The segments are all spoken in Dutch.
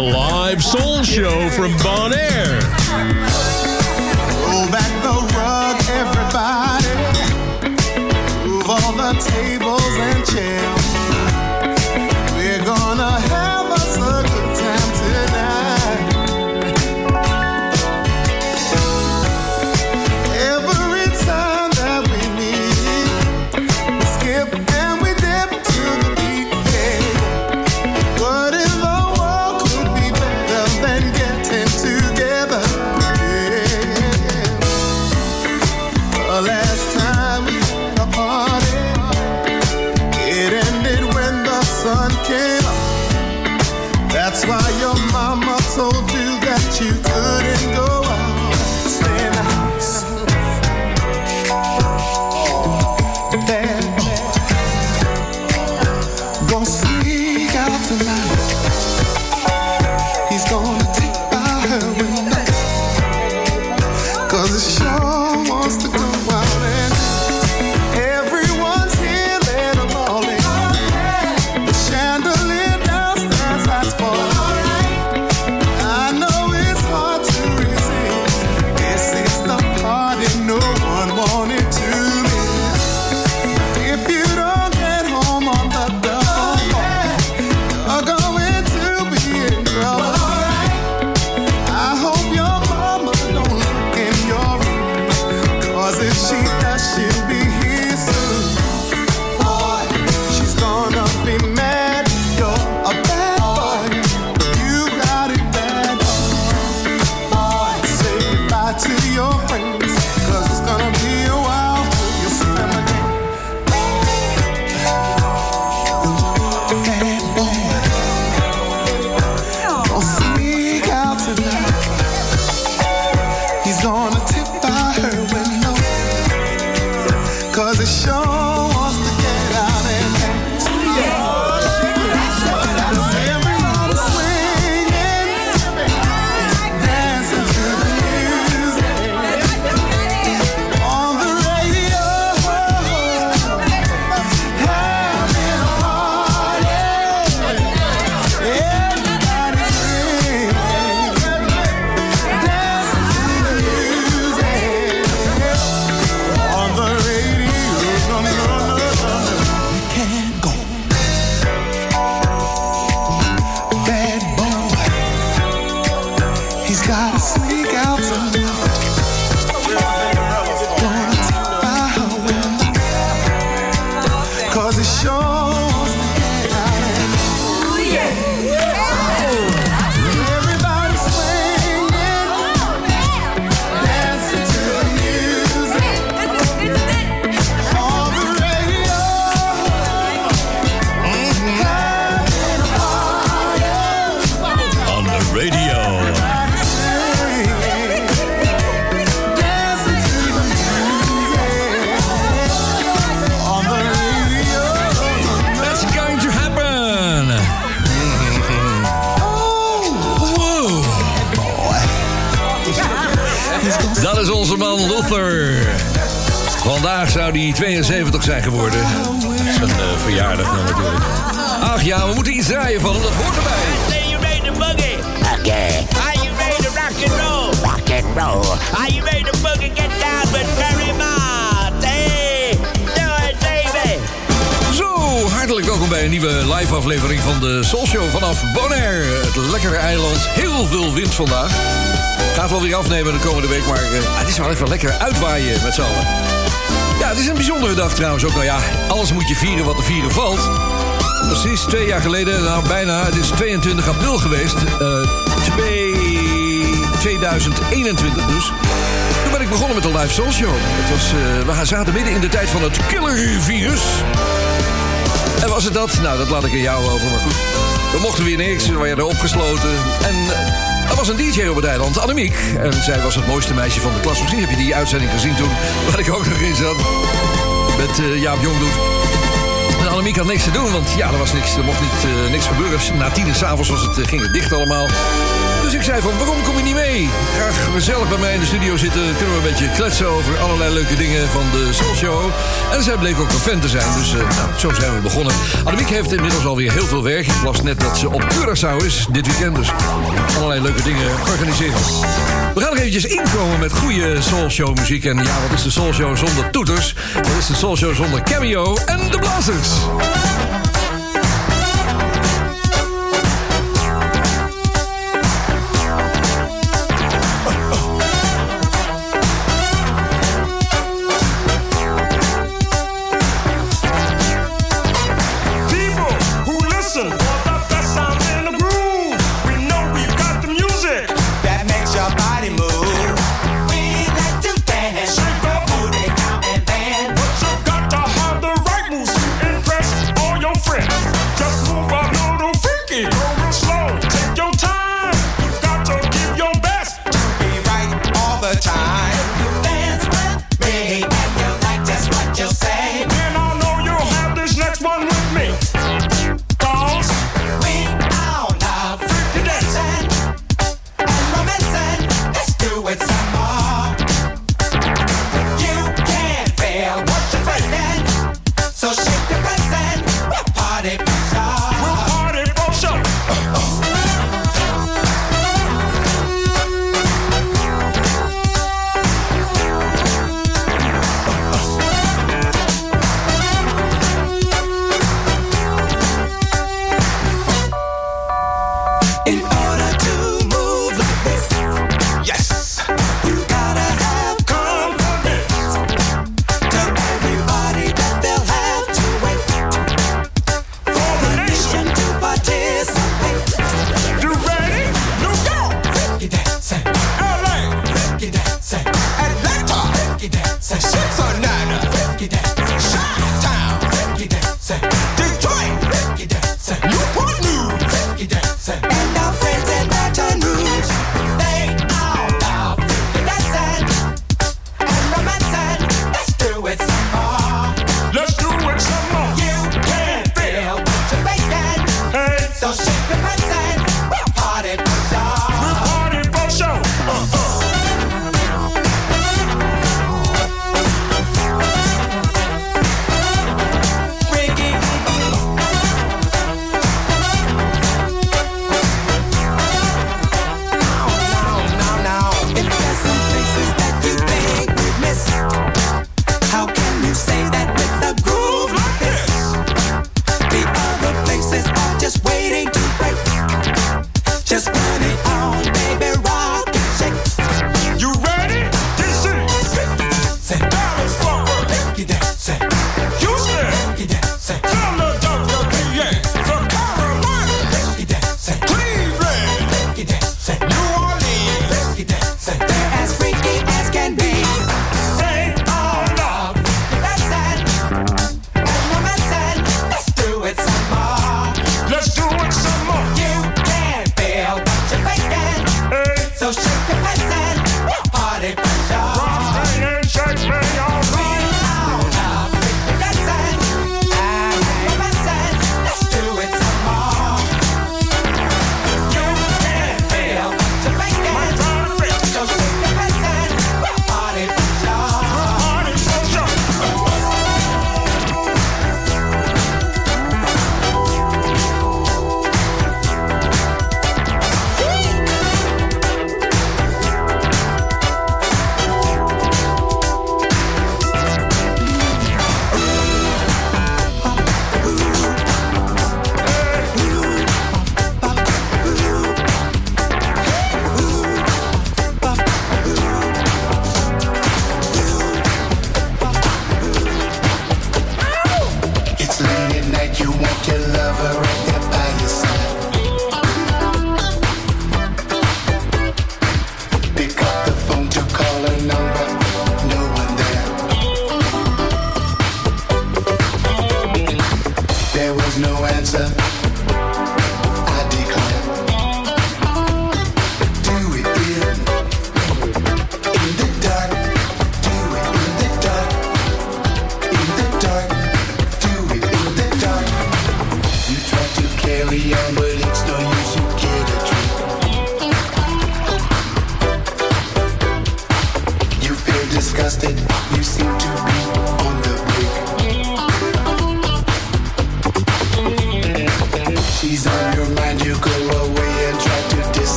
live soul show from Bonaire. Roll Dat is onze man Luther. Vandaag zou hij 72 zijn geworden. Zijn uh, verjaardag nou natuurlijk. Ach ja, we moeten iets draaien van hem, dat hoort erbij. Say you ready to boogie? Okay, Are you ready to rock and roll? rock and roll. Are you ready to boogie? Get down with Barry Mott. Hey, do it, baby. Zo, hartelijk welkom bij een nieuwe live aflevering van de Soul Show vanaf Bonaire. Het lekkere eiland. Heel veel wind vandaag. Gaat wel weer afnemen de komende week, maar eh, het is wel even lekker uitwaaien met z'n allen. Ja, het is een bijzondere dag trouwens ook. Nou ja, alles moet je vieren wat te vieren valt. Precies twee jaar geleden, nou bijna, het is 22 april geweest. eh, twee- 2021 dus. Toen ben ik begonnen met de live Soul Show. Het was, eh, we zaten midden in de tijd van het killervirus. En was het dat? Nou, dat laat ik aan jou over, maar goed. We mochten weer niks, we werden opgesloten. En er was een DJ op het eiland, Annemiek. En zij was het mooiste meisje van de klas. Misschien heb je die uitzending gezien toen, waar ik ook nog in zat. Met eh, Jaap Jongdoet. En Annemiek had niks te doen, want ja, er was niks, er mocht niet, eh, niks gebeuren. Na tien uur s'avonds eh, ging het dicht allemaal. Dus ik zei van, waarom kom je niet mee? Graag zelf bij mij in de studio zitten. Kunnen we een beetje kletsen over allerlei leuke dingen van de Soul Show. En zij bleek ook een fan te zijn. Dus eh, nou, zo zijn we begonnen. Annemiek heeft inmiddels alweer heel veel werk. Ik las net dat ze op Curaçao is dit weekend. Dus allerlei leuke dingen organiseren. We gaan nog eventjes inkomen met goede Soul Show muziek. En ja, wat is de Soul Show zonder toeters? Wat is de Soul Show zonder cameo en de blazers?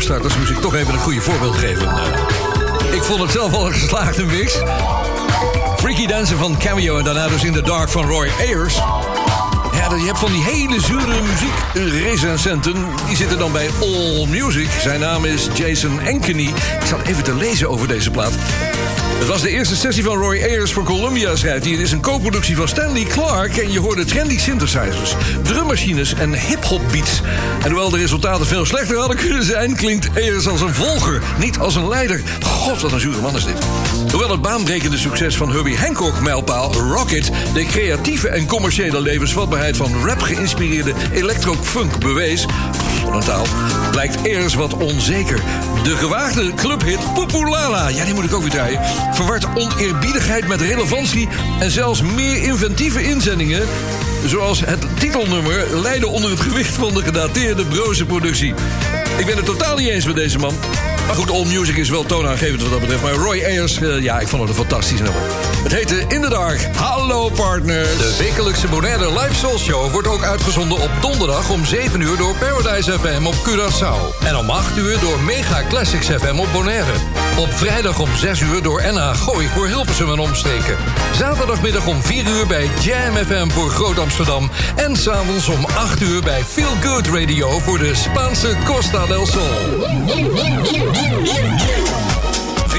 Ik toch even een goede voorbeeld geven. Eh, ik vond het zelf al een geslaagde mix. Freaky Dancer van Cameo en daarna dus In the Dark van Roy Ayers. Ja, je hebt van die hele zure muziekrecensenten. Die zitten dan bij All Music. Zijn naam is Jason Ankeny. Ik zat even te lezen over deze plaat. Het was de eerste sessie van Roy Ayers voor Columbia, schrijft hij. Het is een co-productie van Stanley Clark... en je hoorde trendy synthesizers, drummachines en hip-hop beats. En hoewel de resultaten veel slechter hadden kunnen zijn... klinkt Ayers als een volger, niet als een leider. God, wat een zure man is dit. Hoewel het baanbrekende succes van Herbie Hancock mijlpaal Rocket... de creatieve en commerciële levensvatbaarheid van rap geïnspireerde electro-funk bewees... Wat een taal. Blijkt Ayers wat onzeker. De gewaagde clubhit Populala, ja die moet ik ook weer draaien... verwart oneerbiedigheid met relevantie... en zelfs meer inventieve inzendingen... zoals het titelnummer leiden onder het gewicht van de gedateerde broze productie. Ik ben het totaal niet eens met deze man. Maar goed, All Music is wel toonaangevend wat dat betreft. Maar Roy Ayers, eh, ja, ik vond het een fantastisch nummer. Het heette In the Dark. Hallo partners. De wekelijkse Bonaire Live Soul Show wordt ook uitgezonden op donderdag om 7 uur door Paradise FM op Curaçao. En om 8 uur door Mega Classics FM op Bonaire. Op vrijdag om 6 uur door NH Gooi voor Hilversum en omstreken. Zaterdagmiddag om 4 uur bij Jam FM voor Groot Amsterdam. En s'avonds om 8 uur bij Feel Good Radio voor de Spaanse Costa del Sol.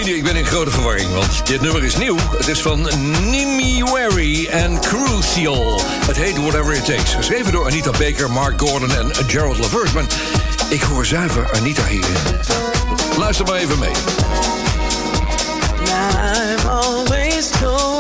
Ik ben in grote verwarring, want dit nummer is nieuw. Het is van Nimiwari en Crucial. Het heet Whatever It Takes. Geschreven door Anita Baker, Mark Gordon en Gerald LeVert. Ik hoor zuiver Anita hierin. Luister maar even mee. I've always told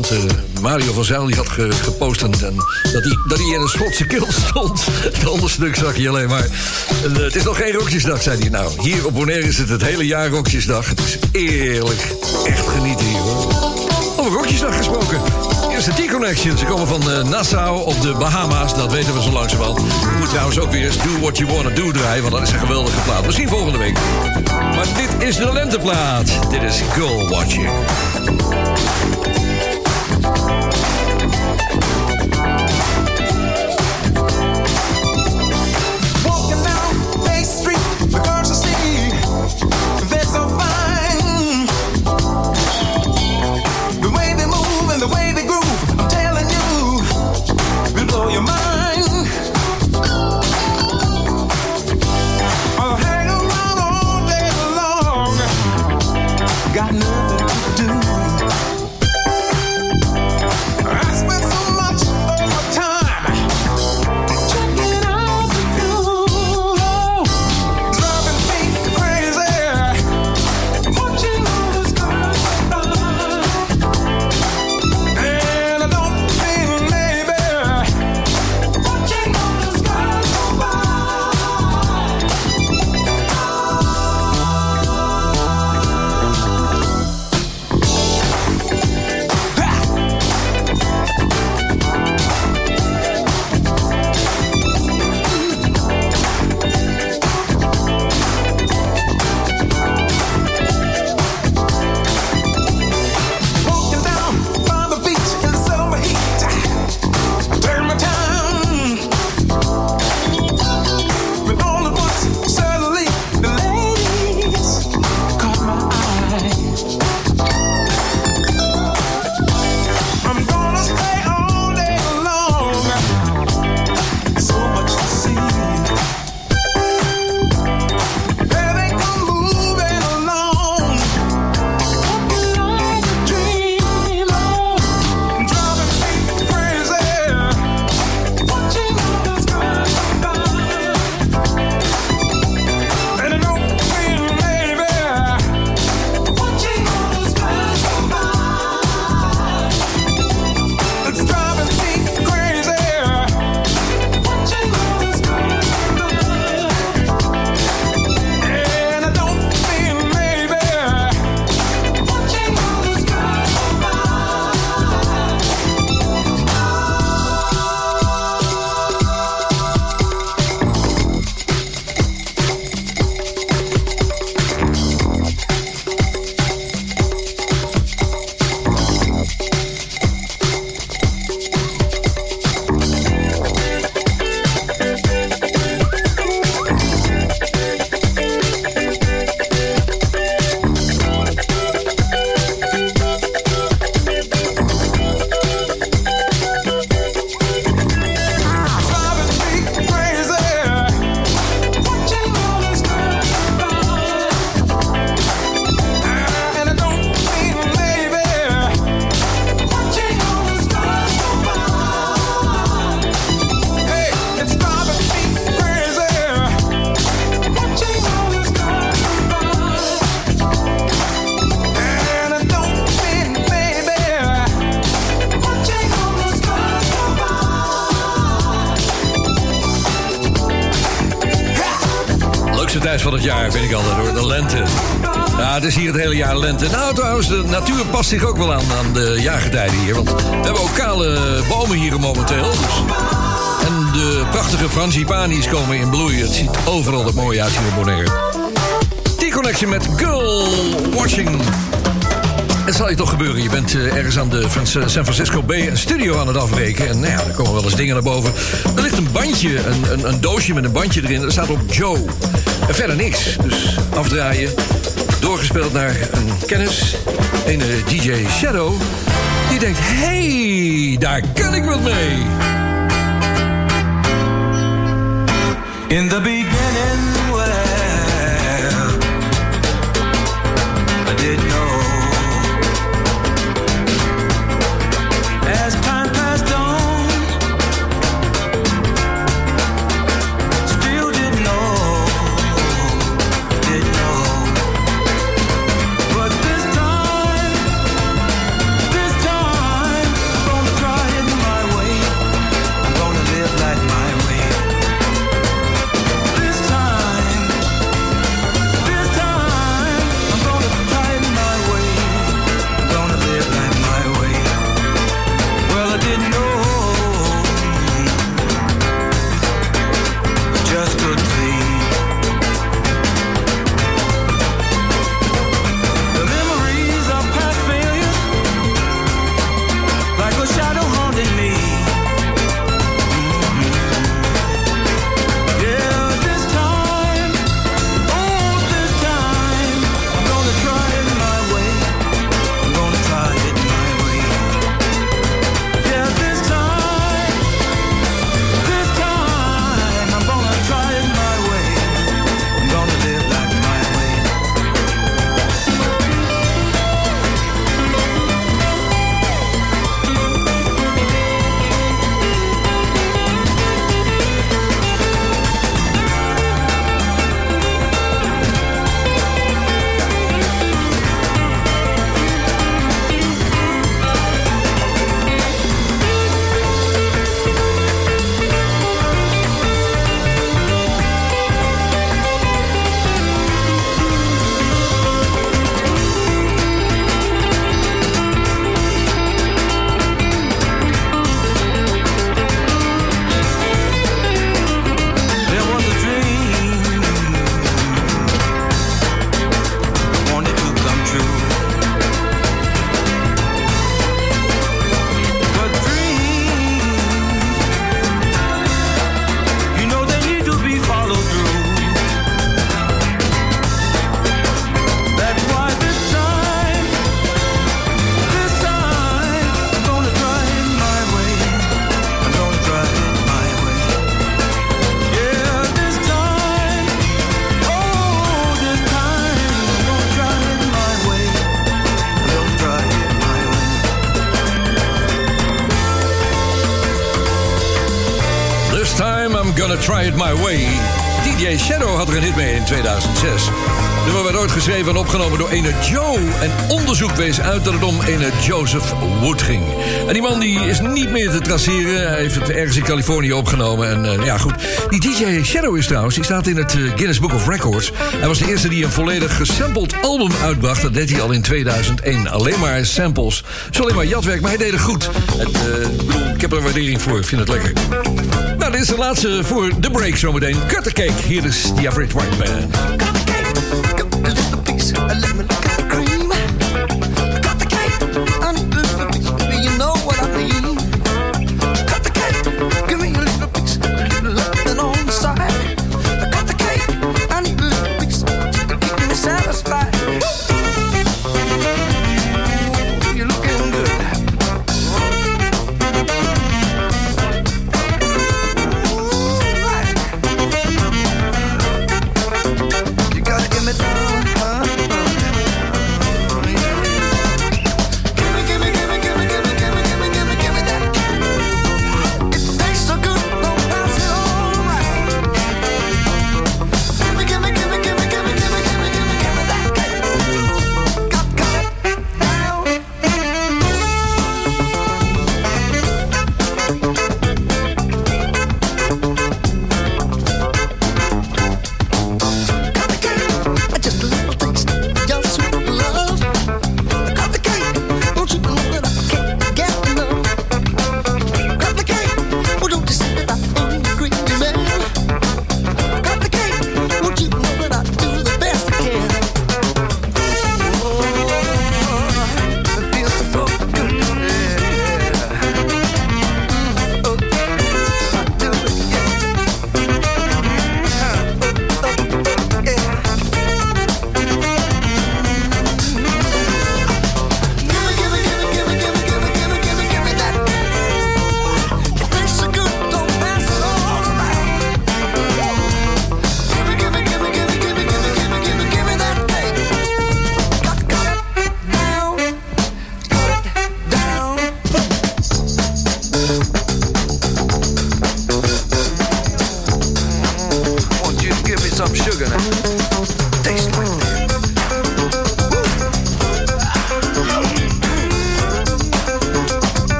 Nederland. Eh, Mario van Zijl die had ge- gepost en, dat, hij, dat in een Schotse kil stond. Het andere stuk zag je alleen maar. Eh, het is nog geen rokjesdag, zei hij. Nou, hier op Bonaire is het het hele jaar rokjesdag. Het is eerlijk. Echt genieten hier, hoor. Over rokjesdag gesproken. Is de T-Connection. Ze komen van eh, Nassau op de Bahama's. Dat weten we zo langzamerhand. We moeten trouwens ook weer eens Do What You Wanna Do draaien. Want dat is een geweldige plaat. Misschien volgende week. Maar dit is de lenteplaat. Dit is Girl Watching. Jaar vind ik altijd hoor, de lente. Ja, het is hier het hele jaar lente. Nou trouwens, de natuur past zich ook wel aan, aan de jaargetijden hier. Want we hebben ook kale bomen hier momenteel. En de prachtige frangipanis komen in bloei. Het ziet overal er mooi uit hier op Bonaire. T-Connection met Girl Watching. Het zal je toch gebeuren. Je bent eh, ergens aan de Frans- San Francisco Bay een studio aan het afbreken. En nou ja, er komen wel eens dingen naar boven. Er ligt een bandje, een, een, een doosje met een bandje erin. Er staat op Joe. En verder niks. Dus afdraaien. doorgespeeld naar een kennis, een eh, DJ Shadow. Die denkt, hey, daar kan ik wat mee. In the try it my way. DJ Shadow had er een hit mee in 2006. De nummer werd ooit geschreven en opgenomen door ene Joe. En onderzoek wees uit dat het om ene Joseph Wood ging. En die man die is niet meer te traceren. Hij heeft het ergens in Californië opgenomen. En eh, ja, goed. Die DJ Shadow is trouwens, die staat in het eh, Guinness Book of Records. Hij was de eerste die een volledig gesampled album uitbracht. Dat deed hij al in 2001. Alleen maar samples. Zo alleen maar jatwerk, maar hij deed het goed. Het, bedoel, ik heb er waardering voor. Ik vind het lekker. Dit is de laatste voor de break zometeen. Cut the cake. Hier is The Average White Band.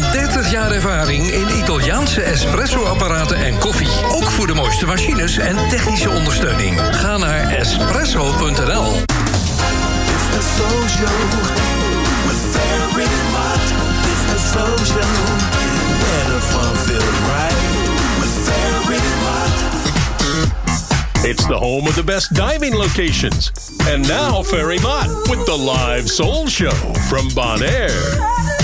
30 jaar ervaring in Italiaanse espresso-apparaten en koffie. Ook voor de mooiste machines en technische ondersteuning. Ga naar espresso.nl. It's the home of the best diving locations. And now, Ferry Mott with the live soul show from Bonaire.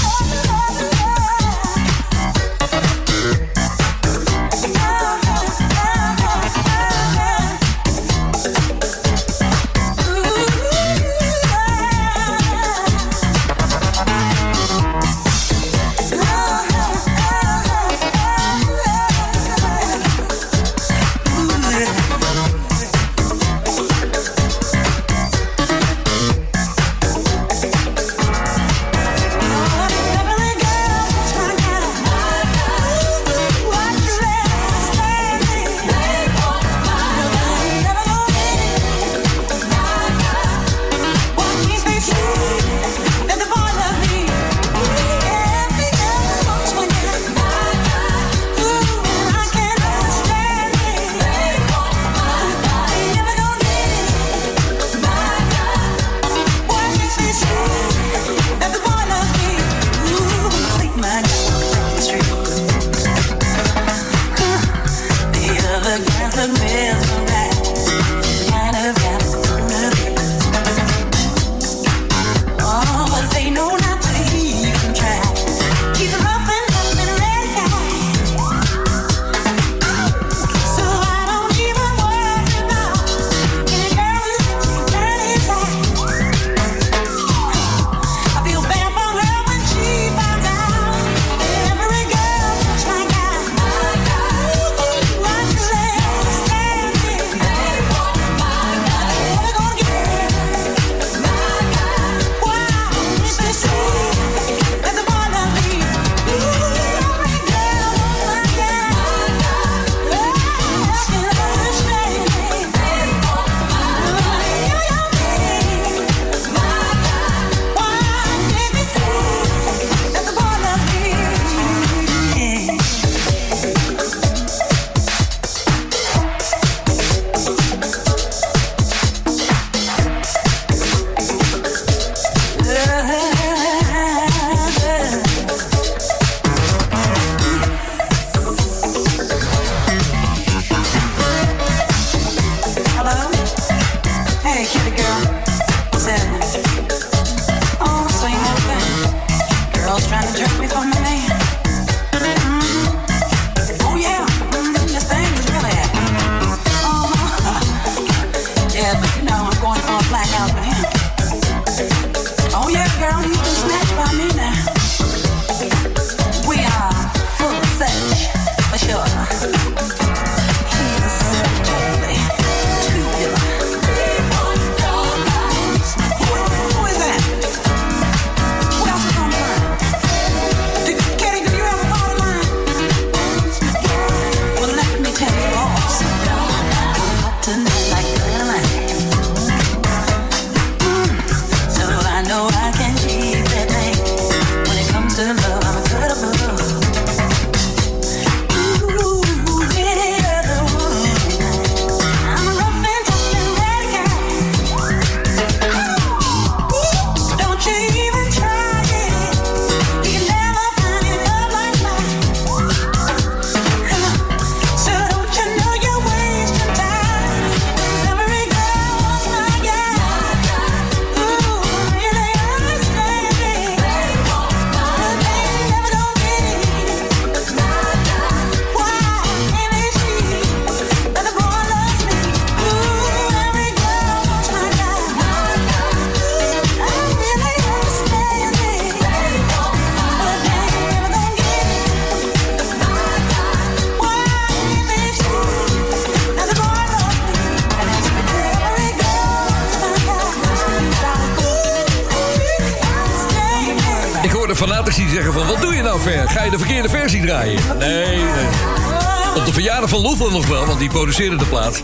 Van Luther nog wel, want die produceerde de plaat.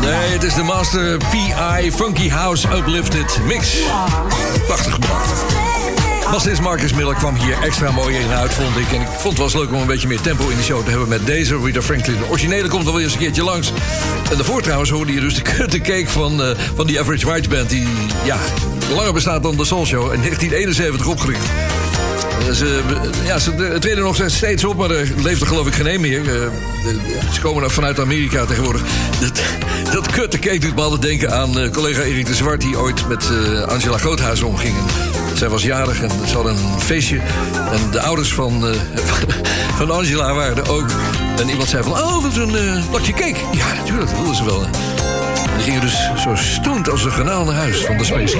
Nee, het is de Master P.I. Funky House Uplifted Mix. Prachtig gebracht. Bassist Marcus Miller kwam hier extra mooi in uit, vond ik. En ik vond het wel leuk om een beetje meer tempo in de show te hebben met deze Rita Franklin. De originele komt alweer eens een keertje langs. En daarvoor trouwens hoorde je dus de kutte cake van, eh, van die Average White Band... die ja, langer bestaat dan de Soul Show. In 1971 opgericht. Eh, Ze, ja, ze treden nog steeds op, maar er leeft er geloof ik geen één meer. Eh, ze komen nog vanuit Amerika tegenwoordig. Dat, dat kutte cake doet me altijd denken aan eh, collega Erik de Zwart... die ooit met eh, Angela Groothuis omging. Zij was jarig en ze hadden een feestje. En de ouders van, eh, van Angela waren er ook. En iemand zei van, oh, wat een eh plakje cake. Ja, natuurlijk, dat wilden ze wel. Die gingen dus zo stoend als een granaal naar huis van de Space.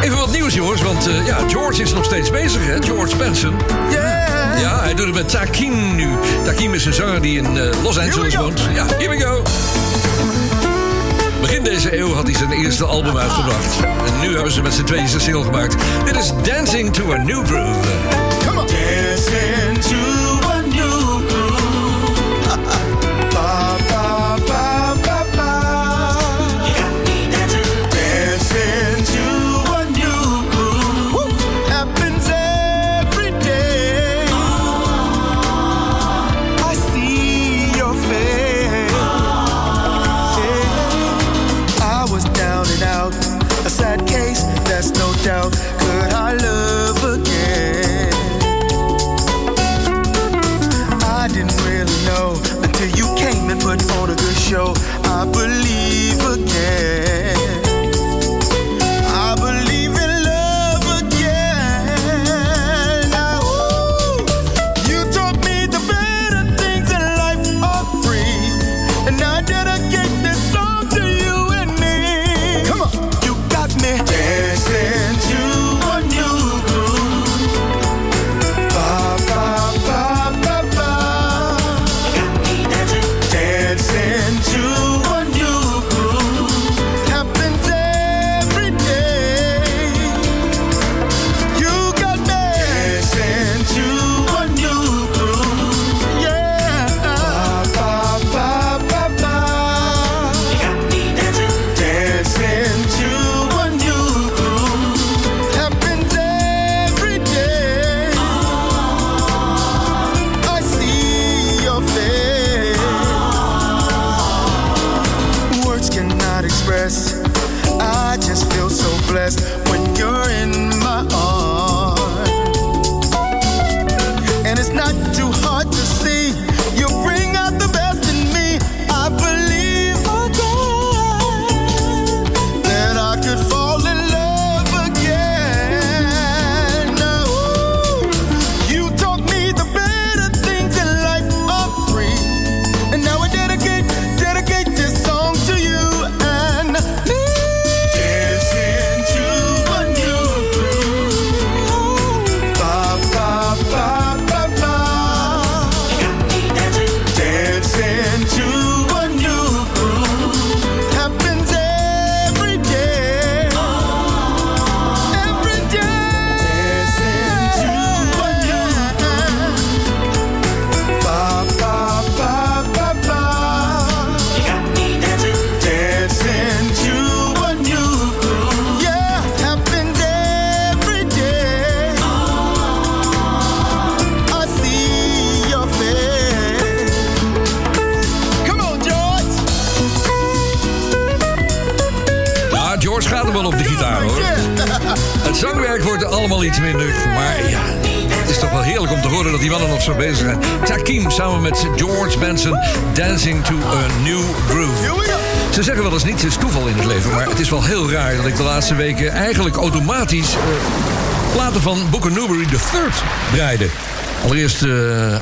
Even wat nieuws, jongens, want eh, ja, George is nog steeds bezig, hè? George Benson. Ja, hij doet het met Takim nu. Takim is een zanger die in eh, Los Angeles woont. Ja, here we go. Begin deze eeuw had hij zijn eerste album uitgebracht. En nu hebben ze met z'n tweeën zijn single gemaakt. Dit is Dancing to a New Groove. Dancing to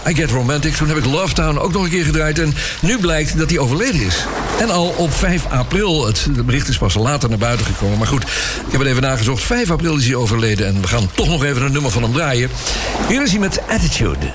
I Get Romantic, toen heb ik Love Town ook nog een keer gedraaid. En nu blijkt dat hij overleden is. En al op 5 april. Het bericht is pas later naar buiten gekomen. Maar goed, ik heb het even nagezocht. 5 april is hij overleden. En we gaan toch nog even een nummer van hem draaien. Hier is hij met Attitude.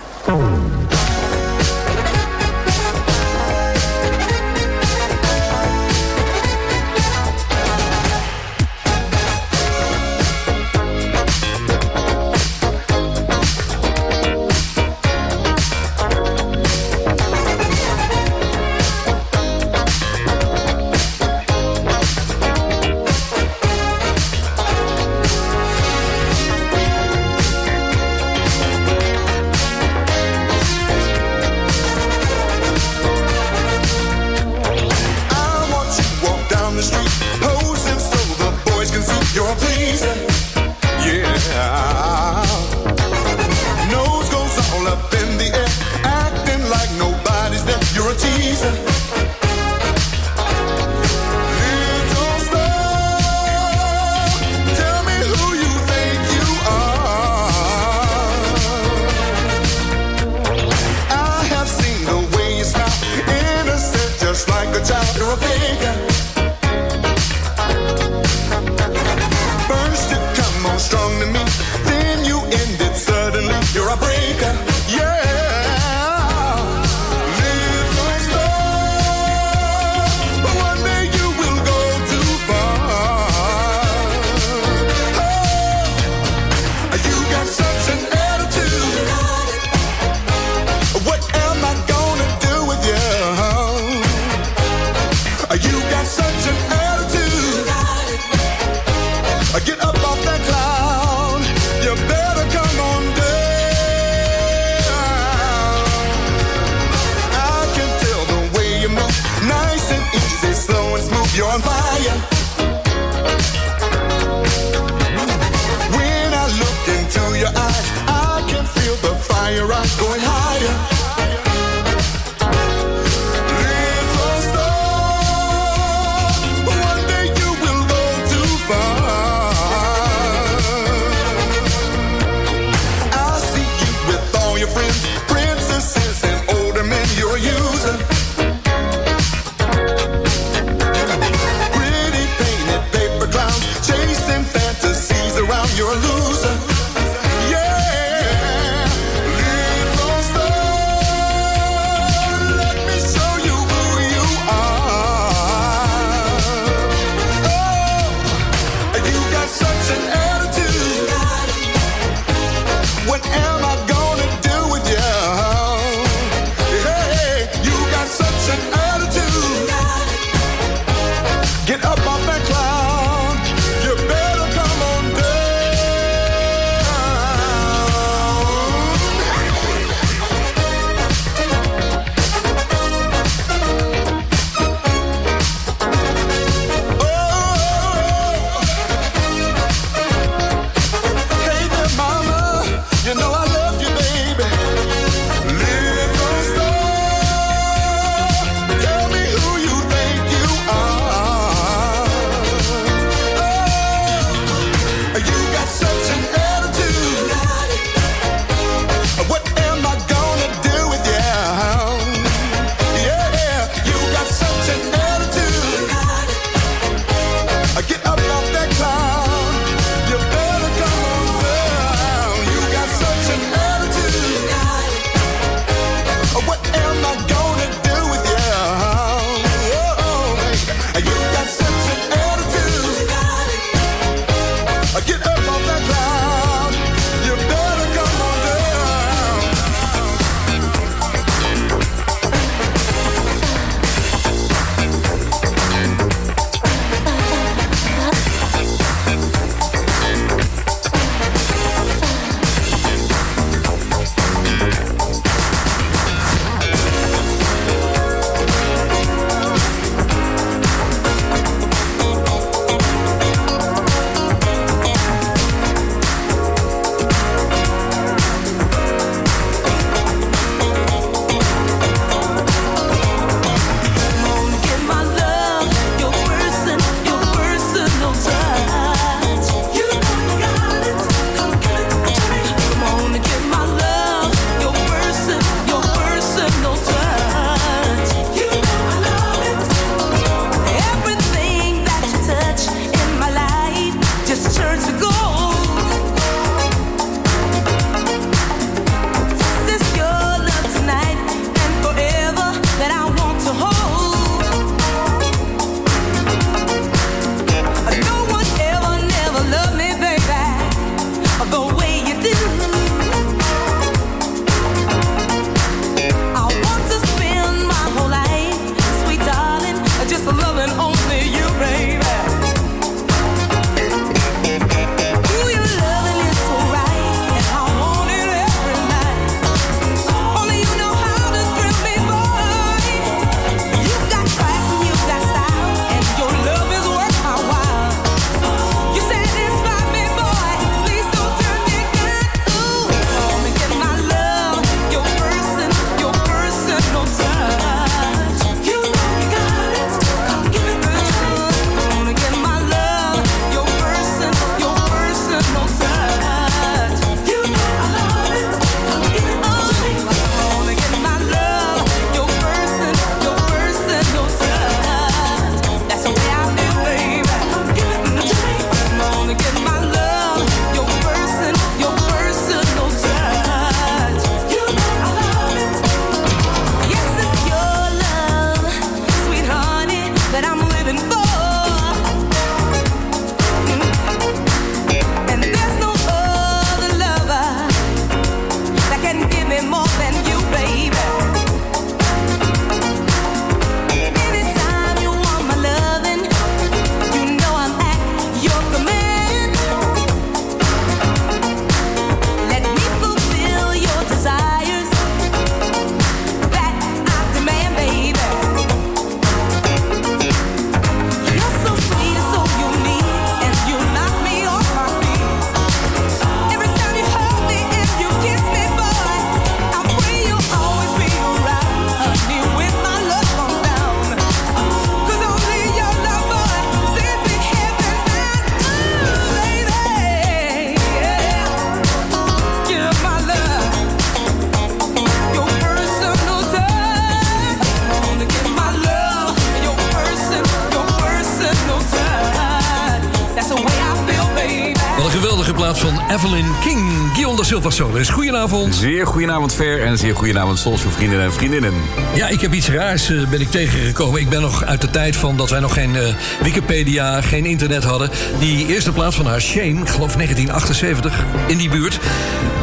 Da Silva Solis, goedenavond. Zeer goedenavond Ver en zeer goedenavond Soulshow vrienden en vriendinnen. Ja, ik heb iets raars eh, ben ik tegengekomen. Ik ben nog uit de tijd van dat wij nog geen eh, Wikipedia, geen internet hadden. Die eerste plaats van haar Shame, geloof 1978, in die buurt.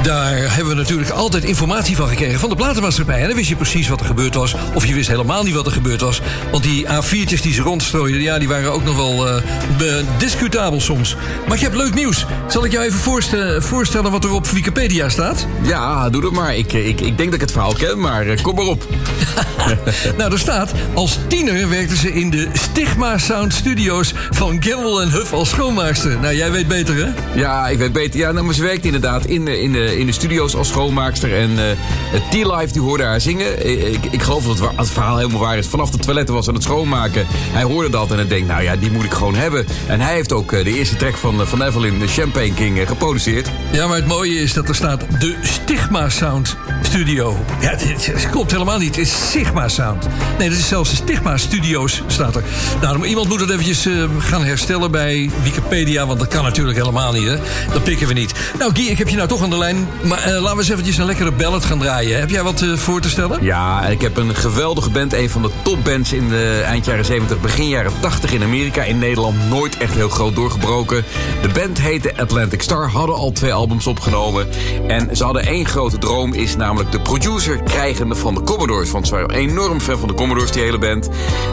Daar hebben we natuurlijk altijd informatie van gekregen van de platenmaatschappij. En dan wist je precies wat er gebeurd was. Of je wist helemaal niet wat er gebeurd was. Want die A4'tjes die ze rondstrooiden, ja, die waren ook nog wel be- discutabel soms. Maar ik heb leuk nieuws. Zal ik jou even voorste- voorstellen wat er op Wikipedia staat? Ja, doe dat maar. Ik, eh, ik, ik denk dat ik het verhaal ken, maar eh, kom maar op. nou, er staat... als tiener werkte ze in de Stigma Sound Studios... van Gamble en Huff als schoonmaakster. Nou, jij weet beter, hè? Ja, ik weet beter. Ja, nou, maar ze werkte inderdaad in de, in de, in de studio's als schoonmaakster. En eh T-Life, die hoorde haar zingen. Eh, Ik, ik geloof dat het, verhaal helemaal waar is. Vanaf de toiletten was aan het schoonmaken. Hij hoorde dat en hij denkt, nou ja, die moet ik gewoon hebben. En hij heeft ook eh, de eerste track van, eh, van Evelyn, de Champagne King, eh, geproduceerd. Ja, maar het mooie is dat er staat de Stigma Sound Studio. Ja, het klopt helemaal niet. Het is Sigma Sound. Nee, dat is zelfs Stigma Studios, staat er. Nou, iemand moet het eventjes eh, gaan herstellen bij Wikipedia... want dat kan natuurlijk helemaal niet, hè? Dat pikken we niet. Nou, Guy, ik heb je nou toch aan de lijn. Maar eh, laten we eens eventjes een lekkere ballad gaan draaien. Heb jij wat eh, voor te stellen? Ja, ik heb een geweldige band. Een van de topbands in de eind jaren 70, begin jaren 80 in Amerika. In Nederland nooit echt heel groot doorgebroken. De band heette Atlantic Star, hadden al twee albums opgenomen. En ze hadden één grote droom, is namelijk de producer krijgen van de Commodores. Want ze waren enorm fan van de Commodores, die hele band.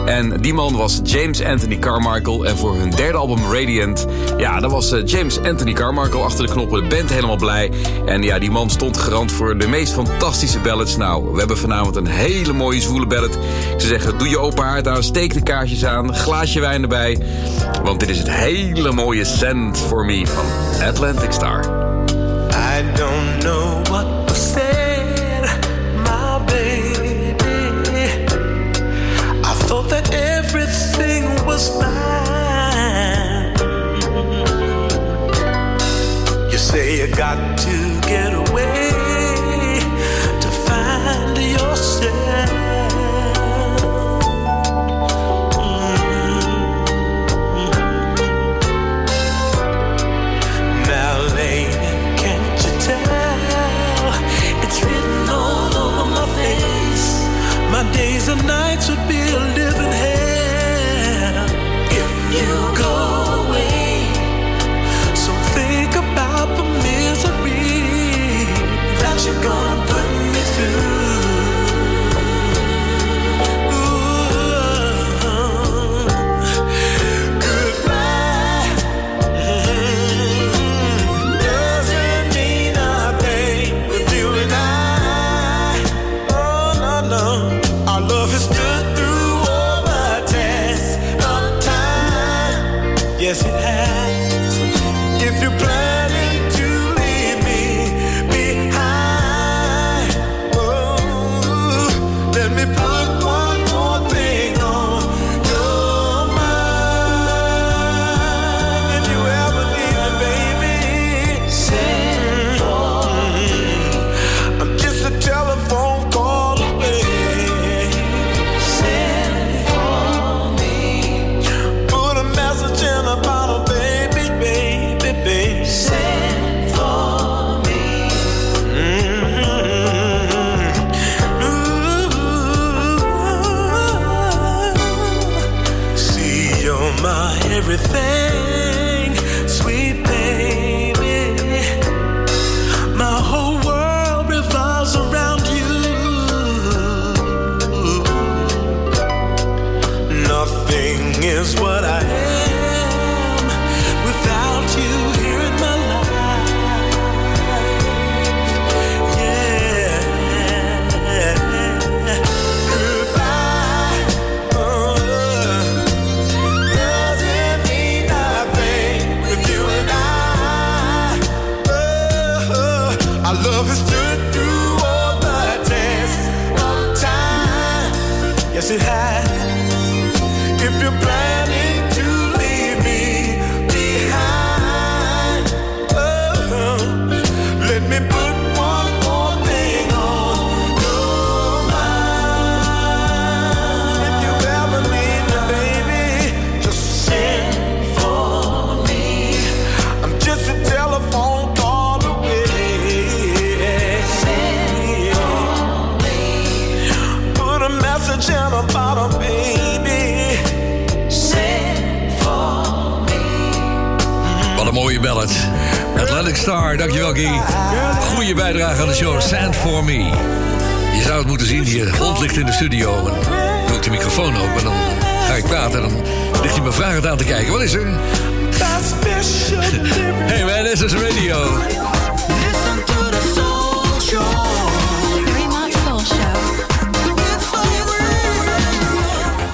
En die man was James Anthony Carmichael. En voor hun derde album Radiant, ja, daar was eh, James Anthony Carmichael achter de knoppen. De band helemaal blij. En ja, die man stond garant voor de meest fantastische ballads. Nou, we hebben vanavond een hele mooie zwoele ballad. Ze zeggen, doe je open haard aan, steek de kaarsjes aan, glaasje wijn erbij. Want dit is het hele mooie Send For Me van Atlantic Star. I don't know days and nights would you're gonna my everything, Yes, it Star, dankjewel Guy. Goeie bijdrage aan de show, Sand For Me. Je zou het moeten zien, hier hond ligt in de studio. En dan doe ik de microfoon open en dan ga ik praten. En dan ligt hij me vragend aan te kijken. Wat is er? Hey man, this is radio. Listen to the soul show.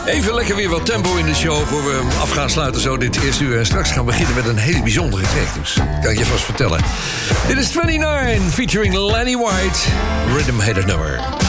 Even lekker weer wat tempo in de show voor we af gaan sluiten zo dit eerste uur. En straks gaan we beginnen met een hele bijzondere track. Dus kan ik je vast vertellen. Dit is 29 featuring Lenny White. Rhythm heet het nummer.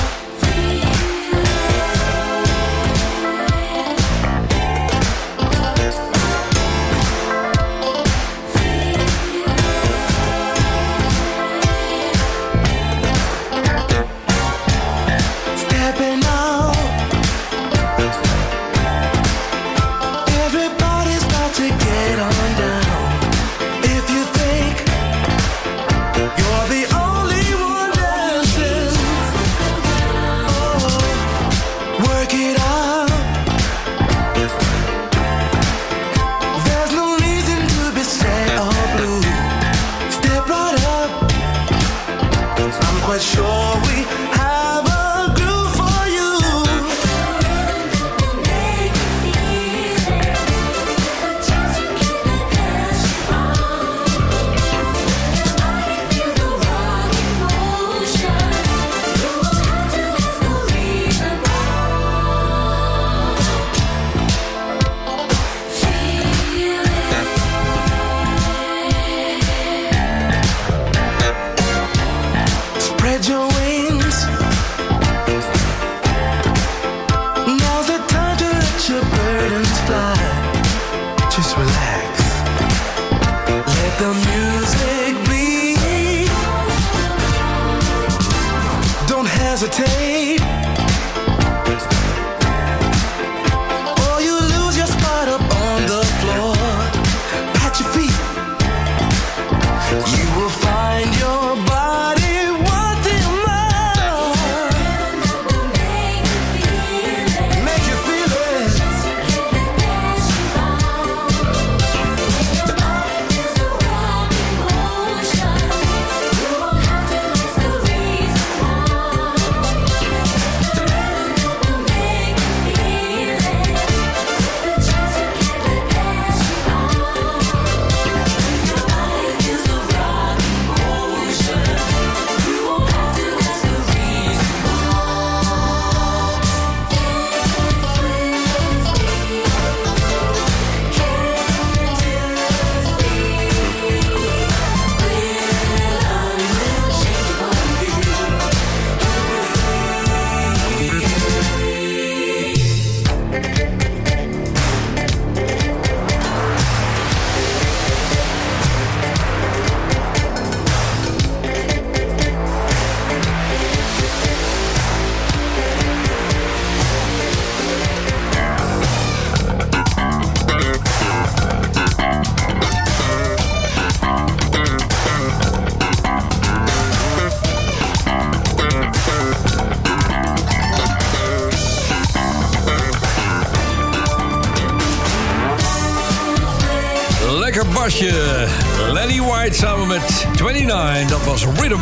Lekker basje. Lenny White samen met 29. Dat was Rhythm.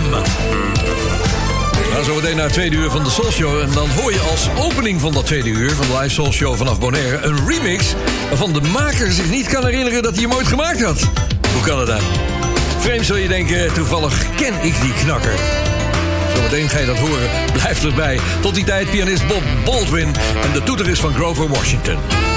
Gaan zo meteen naar het tweede uur van de Soul Show. En dan hoor je als opening van dat tweede uur van de live Soul Show vanaf Bonaire... een remix waarvan de maker zich niet kan herinneren dat hij hem ooit gemaakt had. Hoe kan het dan? Vreemd zul je denken, toevallig ken ik die knakker. Zometeen ga je dat horen. Blijf erbij. Tot die tijd pianist Bob Baldwin. En de toeter is van Grover Washington.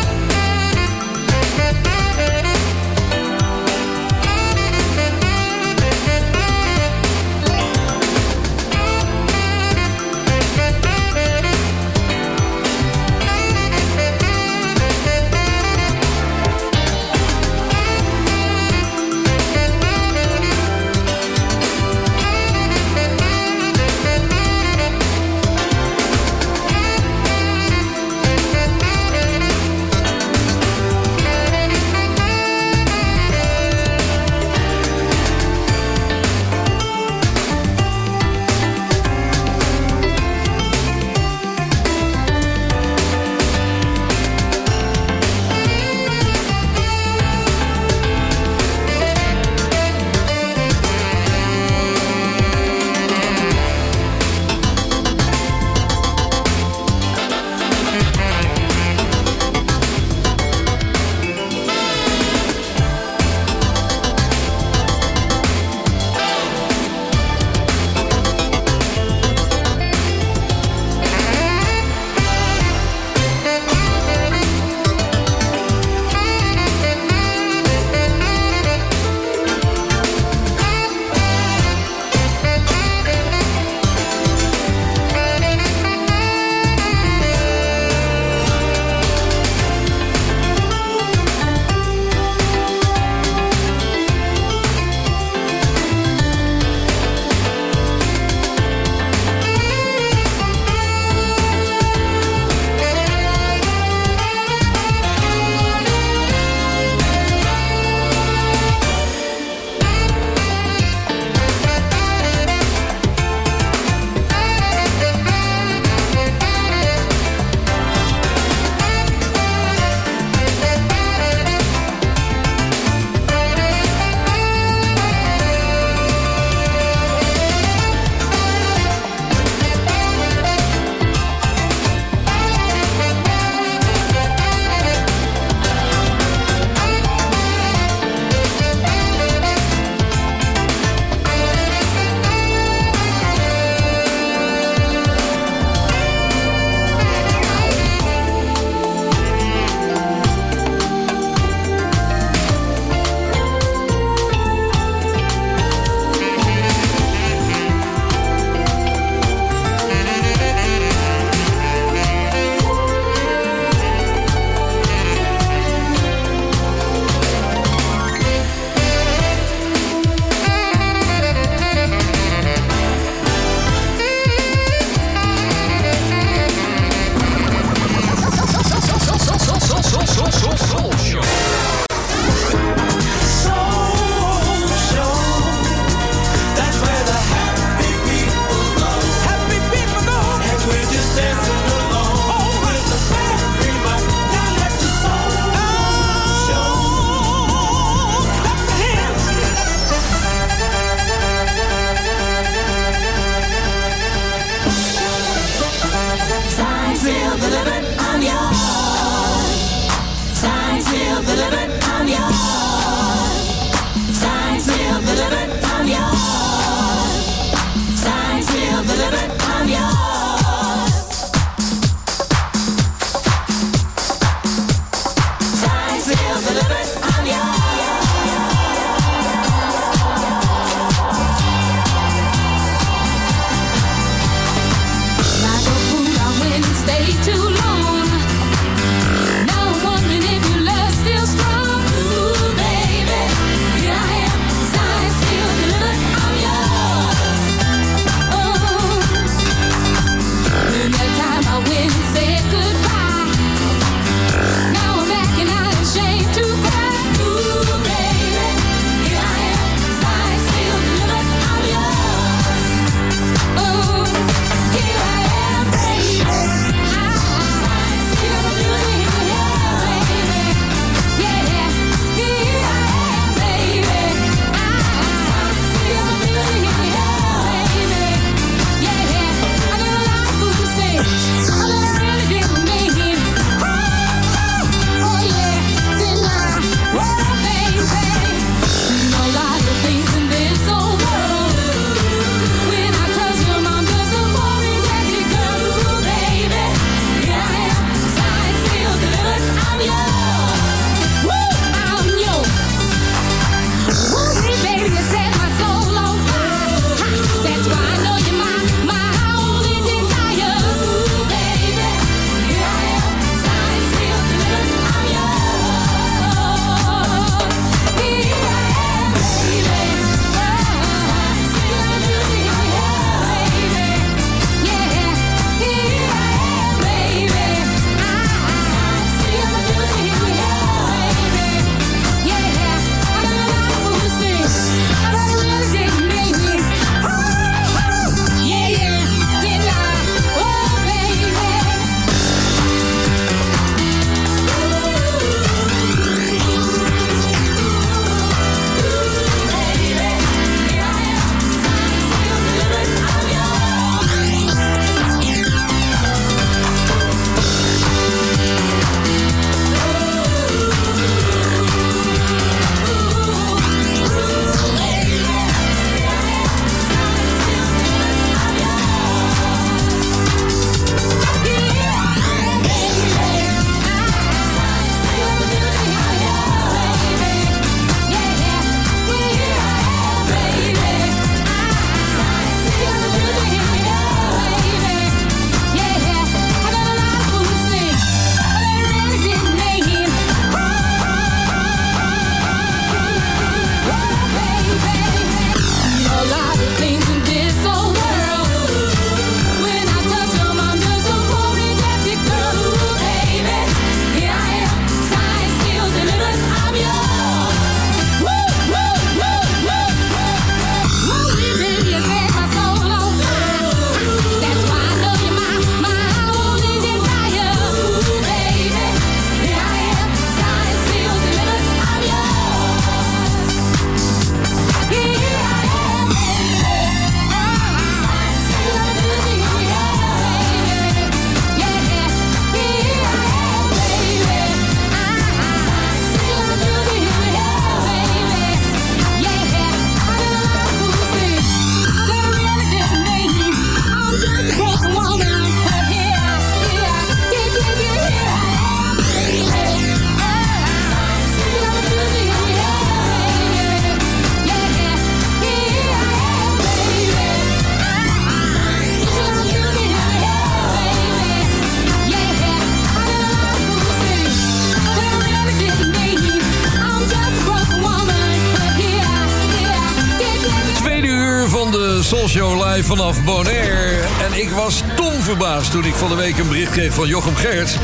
van de week een bericht kreeg van Jochem Gerrits.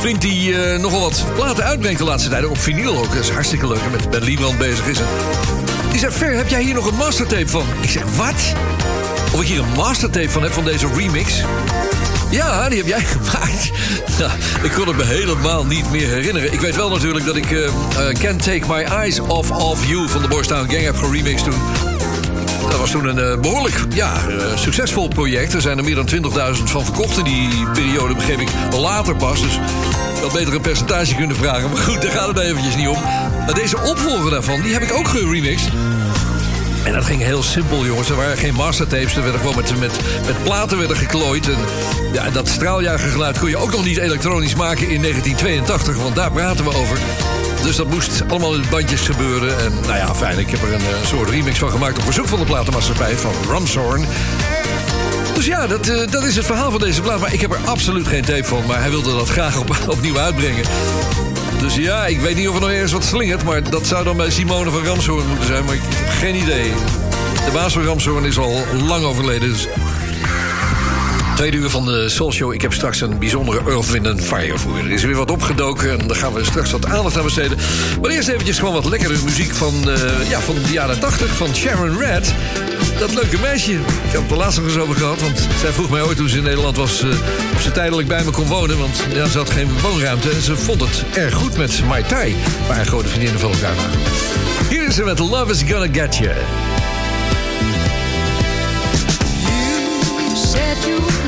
Vriend die eh, nogal wat platen uitbrengt de laatste tijd. Op vinyl ook. Dat is hartstikke leuk. En met Ben bezig is. En die zei, Ver, heb jij hier nog een mastertape van? Ik zeg, wat? Of ik hier een mastertape van heb van deze remix? Ja, die heb jij gemaakt. Ik kon het me helemaal niet meer herinneren. Ik weet wel natuurlijk dat ik uh, Can't Take My Eyes Off Of You van de Borstown Gang heb geremixed toen. Dat was toen een eh, behoorlijk ja, eh, succesvol project. Er zijn er meer dan 20.000 van verkocht in die periode, begreep ik, later pas. Dus had beter een percentage kunnen vragen. Maar goed, daar gaat het eventjes niet om. Maar deze opvolger daarvan, die heb ik ook geremixed. En dat ging heel simpel, jongens. Er waren geen mastertapes. Er werden gewoon met, met, met platen werden geklooid. En ja, dat straaljagergeluid kon je ook nog niet elektronisch maken in 1982. Want daar praten we over. Dus dat moest allemaal in bandjes gebeuren. En nou ja, fijn. Ik heb er een, eh, soort remix van gemaakt op verzoek van de platenmaatschappij van Ramshorn. Dus ja, dat, eh, dat is het verhaal van deze plaat. Maar ik heb er absoluut geen tape van. Maar hij wilde dat graag op, opnieuw uitbrengen. Dus ja, ik weet niet of er nog ergens wat slingert. Maar dat zou dan bij Simone van Ramshoorn moeten zijn. Maar ik heb geen idee. De baas van Ramshoorn is al lang overleden. Dus Tweede uur van de Soul Show. Ik heb straks een bijzondere Earth, Wind and Fire voor. Er is weer wat opgedoken en daar gaan we straks wat aandacht aan besteden. Maar eerst eventjes gewoon wat lekkere muziek van, eh, ja, van de jaren 80 van Sharon Red. Dat leuke meisje. Ik heb het er laatst nog eens over gehad. Want zij vroeg mij ooit toen ze in Nederland was... eh, of ze tijdelijk bij me kon wonen. Want ja, ze had geen woonruimte. En ze vond het erg goed met Mai Tai. Waar grote vriendinnen van elkaar waren. Hier is ze met Love is Gonna Get You. You said you'd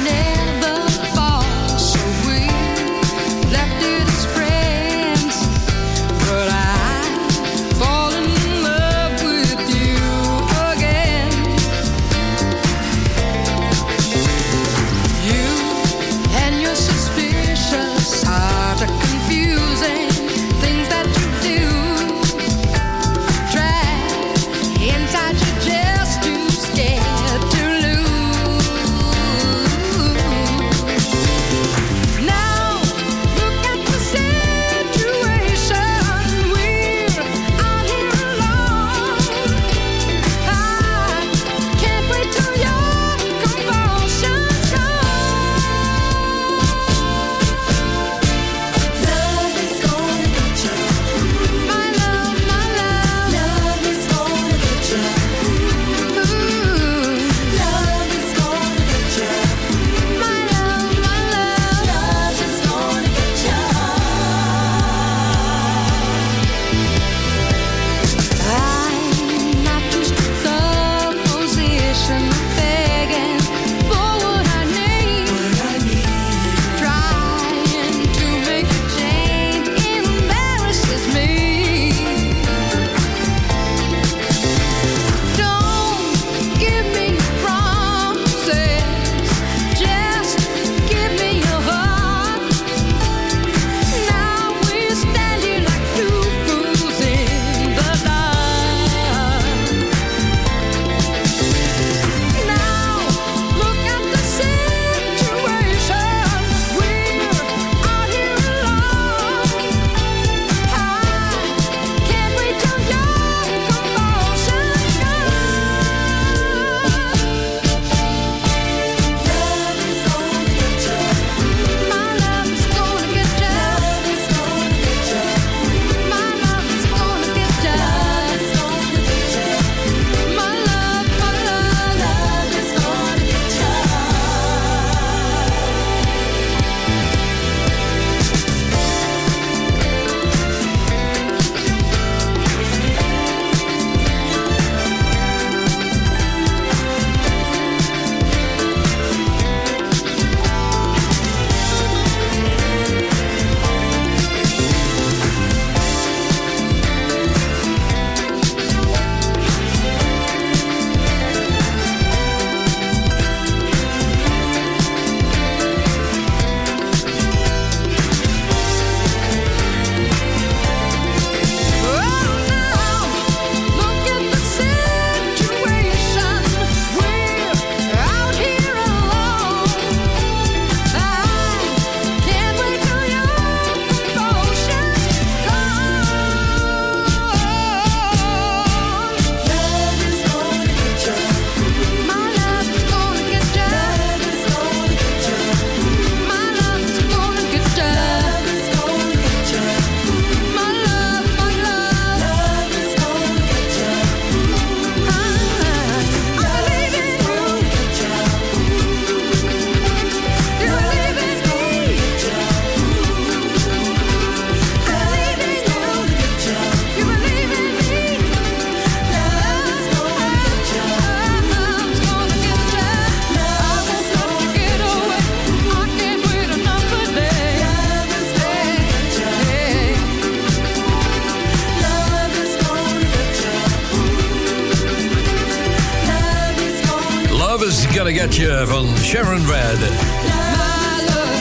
van Sharon Red.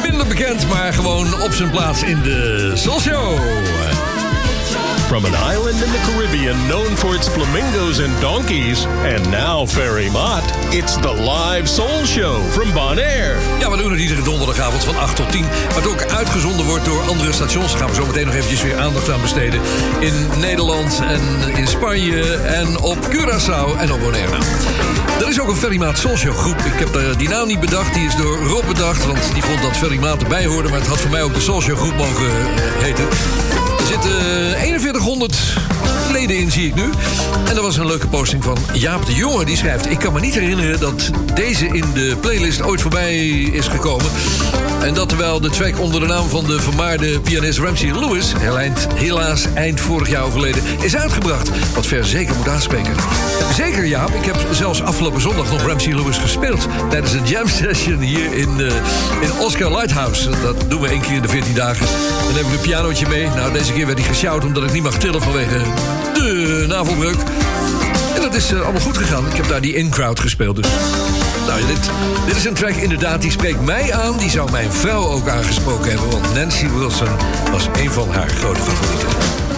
Minder bekend, maar gewoon op zijn plaats in de Soul Show. From an island in the Caribbean known for its flamingos and donkeys, and now Ferry Mott, it's the live soul show from Bonaire. Ja, we doen het iedere donderdagavond van 8 tot 10. Wat ook uitgezonden wordt door andere stations. Daar gaan we zo meteen nog eventjes weer aandacht aan besteden. In Nederland en in Spanje en op Curaçao en op Bonaire. Is ook een Ferry Maat Soul Show groep. Ik heb eh, die naam niet bedacht. Die is door Rob bedacht. Want die vond dat Ferry Maat erbij hoorde. Maar het had voor mij ook de Show groep mogen eh, heten. Er zitten eh, 4100 leden in, zie ik nu. En er was een leuke posting van Jaap de Jonge. Die schrijft... Ik kan me niet herinneren dat deze in de playlist ooit voorbij is gekomen. En dat terwijl de track onder de naam van de vermaarde pianist Ramsey Lewis... helaas, eind vorig jaar overleden, is uitgebracht. Wat ver zeker moet aanspreken. Zeker, Jaap. Ik heb zelfs afgelopen zondag nog Ramsey Lewis gespeeld... tijdens een jam session hier in, eh, in Oscar Lighthouse. Dat doen we één keer in de 14 dagen. Dan heb ik een pianootje mee. Nou, deze keer werd hij gesjouwd omdat ik niet mag tillen vanwege de navelbreuk. En dat is eh, allemaal goed gegaan. Ik heb daar die in-crowd gespeeld dus. Nou, dit, dit is een track inderdaad, die spreekt mij aan. Die zou mijn vrouw ook aangesproken hebben. Want Nancy Wilson was een van haar grote favorieten.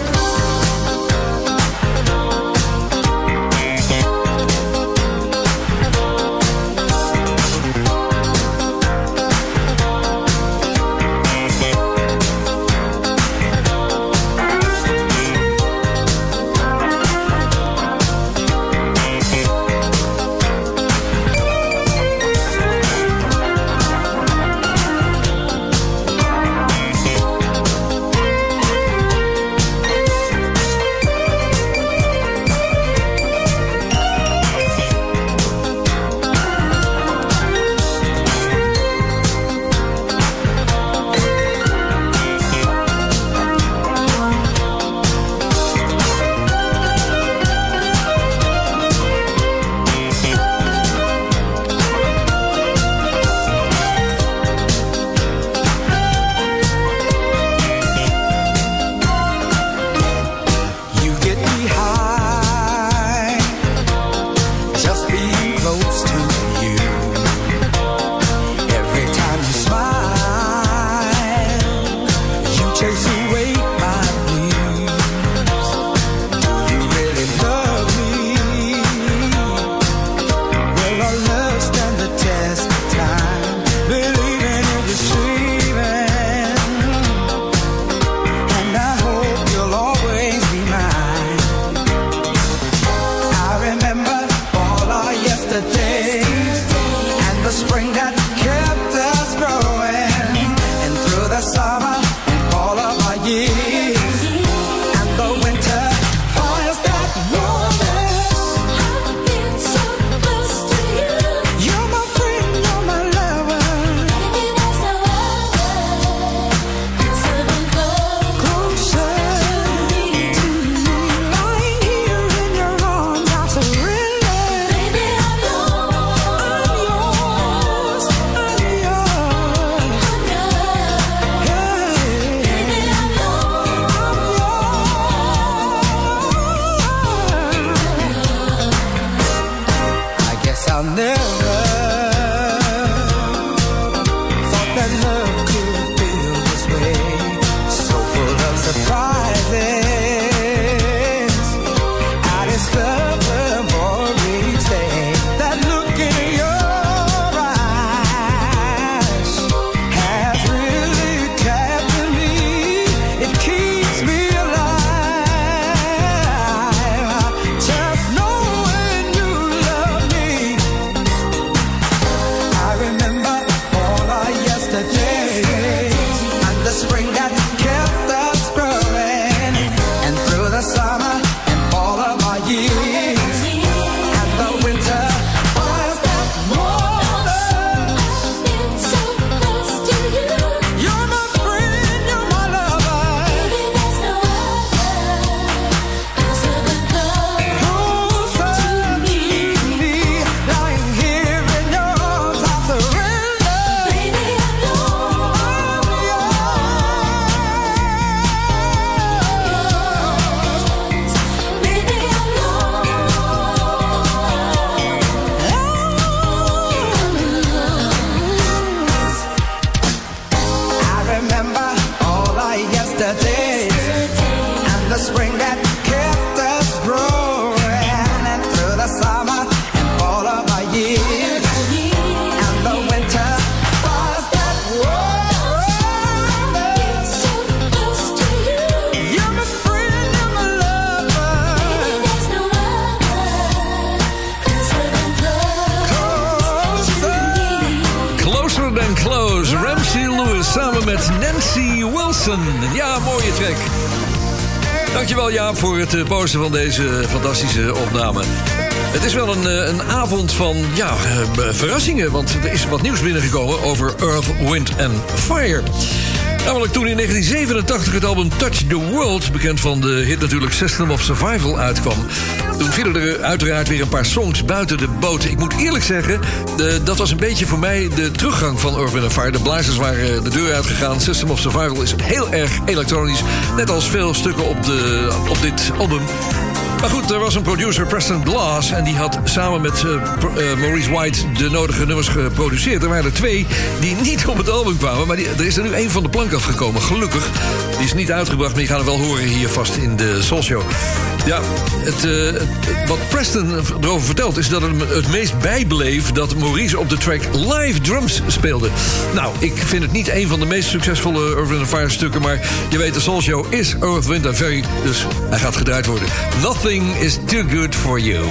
Van deze fantastische opname. Het is wel een, eh, een avond van ja, eh, verrassingen, want er is wat nieuws binnengekomen over Earth, Wind and Fire. Namelijk toen in 1987 het album Touch the World, bekend van de hit natuurlijk System of Survival, uitkwam. Toen vielen er uiteraard weer een paar songs buiten de boot. Ik moet eerlijk zeggen, dat was een beetje voor mij de teruggang van and Fire. De blazers waren de deur uitgegaan. System of Survival is heel erg elektronisch. Net als veel stukken op, de, op dit album. Maar goed, er was een producer, Preston Glass... en die had samen met eh, eh, Maurice White de nodige nummers geproduceerd. Er waren er twee die niet op het album kwamen... maar die, er is er nu één van de plank afgekomen, gelukkig. Die is niet uitgebracht, maar je gaat het wel horen hier vast in de Soul. Ja, eh, het- wat Preston erover vertelt... is dat het het meest bijbleef dat Maurice op de track live drums speelde. Nou, ik vind het niet een van de meest succesvolle Earth, Wind Fire stukken... maar je weet, de Soul Show is Earth, Wind Fire... dus hij gaat gedraaid worden. Nothing is too good for you.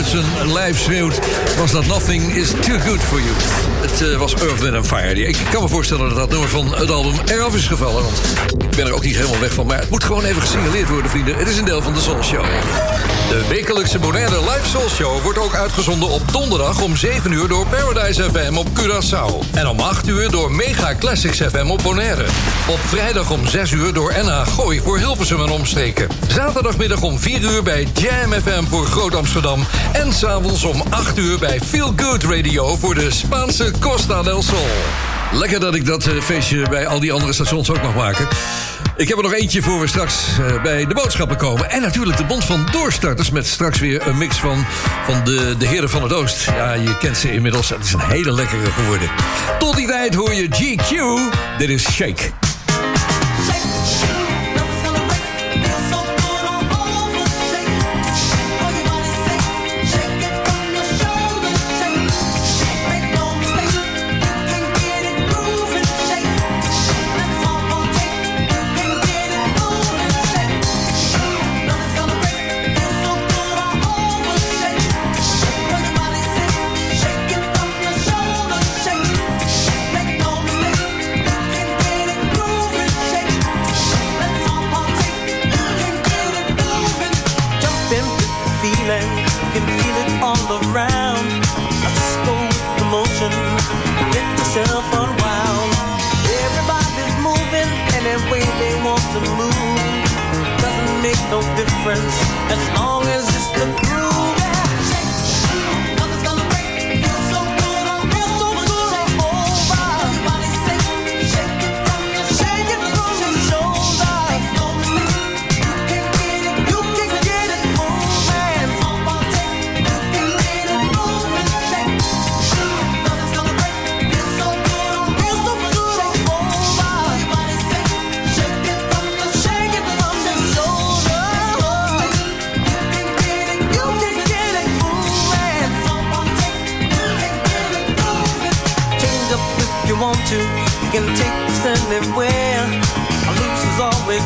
Uit zijn lijf schreeuwt... was dat Nothing is Too Good For You. Het eh, was Earth, Wind Fire. Ik kan me voorstellen dat dat nummer van het album eraf is gevallen. Want ik ben er ook niet helemaal weg van. Maar het moet gewoon even gesignaleerd worden, vrienden. Het is een deel van de Soul Show. De wekelijkse Bonaire Live Soul Show wordt ook uitgezonden op donderdag om 7 uur door Paradise FM op Curaçao. En om 8 uur door Mega Classics FM op Bonaire. Op vrijdag om 6 uur door NH Gooi voor Hilversum en omstreken. Zaterdagmiddag om 4 uur bij Jam FM voor Groot Amsterdam. En s'avonds om 8 uur bij Feel Good Radio voor de Spaanse Costa del Sol. Lekker dat ik dat eh, feestje bij al die andere stations ook mag maken. Ik heb er nog eentje voor we straks eh, bij de boodschappen komen. En natuurlijk de Bond van Doorstarters... met straks weer een mix van, van de, de heren van het Oost. Ja, je kent ze inmiddels. Het is een hele lekkere geworden. Tot die tijd hoor je GQ. Dit is Shake. No difference. As long as it's the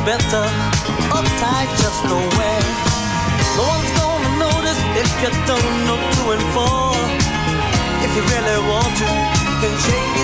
better. Uptight, just nowhere. No one's gonna notice if you don't know two and four. If you really want to, you can shake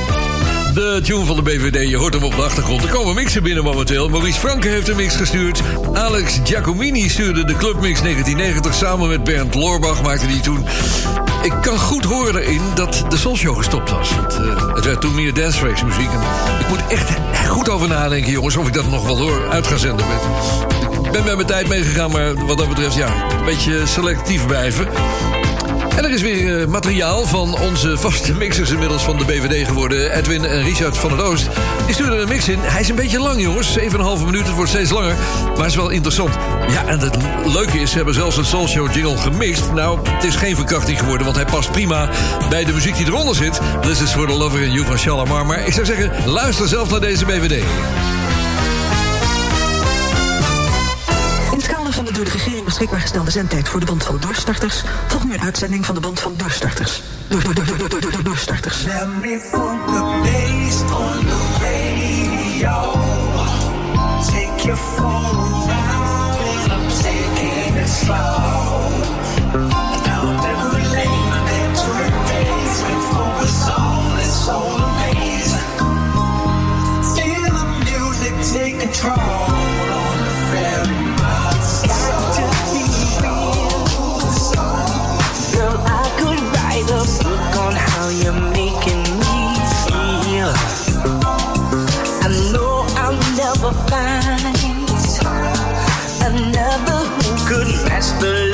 De tune van de BVD, je hoort hem op de achtergrond. Er komen mixen binnen momenteel. Maurice Franke heeft een mix gestuurd. Alex Giacomini stuurde de Clubmix 1990. Samen met Bernd Loorbach maakte die toen. Ik kan goed horen erin dat de Soulshow gestopt was. Want, eh, het werd toen meer Dance Tracks muziek. En ik moet echt goed over nadenken, jongens, of ik dat nog wel door uit ga zenden. Ik ben met mijn tijd meegegaan, maar wat dat betreft, ja, een beetje selectief blijven. En er is weer eh, materiaal van onze vaste mixers inmiddels van de BVD geworden. Edwin en Richard van het Oost. Die stuurden een mix in. Hij is een beetje lang, jongens. 7,5 minuten. Het wordt steeds langer. Maar is wel interessant. Ja, en het leuke is, ze hebben zelfs een Soul Show jingle gemixt. Nou, het is geen verkrachting geworden, want hij past prima bij de muziek die eronder zit. This is for the lover in you van Shalamar. Maar ik zou zeggen, luister zelf naar deze BVD. De regering beschikbaar gestelde zendtijd voor de band van doorstarters volgt nu een uitzending van de band van doorstarters. Door, door, door, door, door, door, door, doorstarters. Take you for a ride. I'm taking slow. To the take control find another who could match the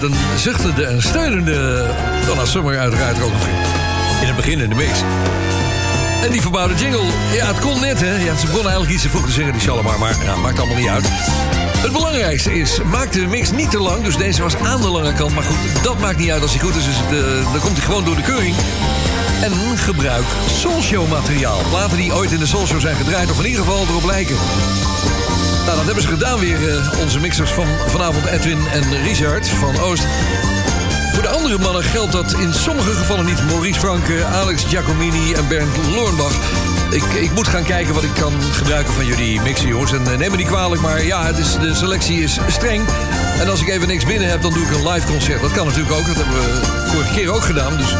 met een zuchtende en steunende Donna Summer uiteraard ook in het begin in de mix. En die verbouwde jingle, ja, het kon net, hè. Ja, ze begon eigenlijk iets te vroeg te zingen, die Shalimar, maar ja, maakt allemaal niet uit. Het belangrijkste is, maak de mix niet te lang. Dus deze was aan de lange kant. Maar goed, dat maakt niet uit als hij goed is. Dus het, eh, dan komt hij gewoon door de keuring. En gebruik Soulshow materiaal. Platen die ooit in de Soulshow zijn gedraaid... of in ieder geval erop lijken. Nou, dat hebben ze gedaan weer, eh, onze mixers van vanavond Edwin en Richard van Oost. Voor de andere mannen geldt dat in sommige gevallen niet. Maurice Franke, Alex Giacomini en Bernd Loornbach. Ik, ik moet gaan kijken wat ik kan gebruiken van jullie mixen, jongens. En neem me niet kwalijk, maar ja, het is, de selectie is streng. En als ik even niks binnen heb, dan doe ik een live concert. Dat kan natuurlijk ook, dat hebben we vorige keer ook gedaan. Dus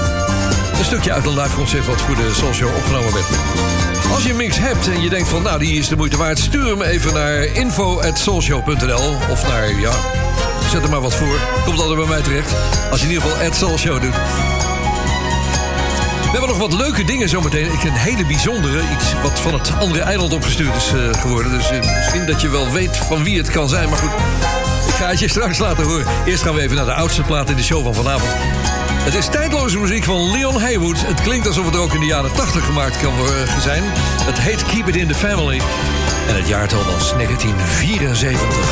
een stukje uit een live concert wat voor de Soul opgenomen werd. Als je een mix hebt en je denkt van, nou, die is de moeite waard... stuur hem even naar info.soulshow.nl of naar, ja, zet er maar wat voor. Komt altijd bij mij terecht. Als je in ieder geval Soulshow doet. We hebben nog wat leuke dingen zometeen. Ik een hele bijzondere, iets wat van het andere eiland opgestuurd is eh, geworden. Dus eh, misschien dat je wel weet van wie het kan zijn. Maar goed, ik ga het je straks laten horen. Eerst gaan we even naar de oudste plaat in de show van vanavond. Het is tijdloze muziek van Leon Haywood. Het klinkt alsof het ook in de jaren 80 gemaakt kan worden- zijn. Het heet Keep It In The Family. En het jaartal was 1974.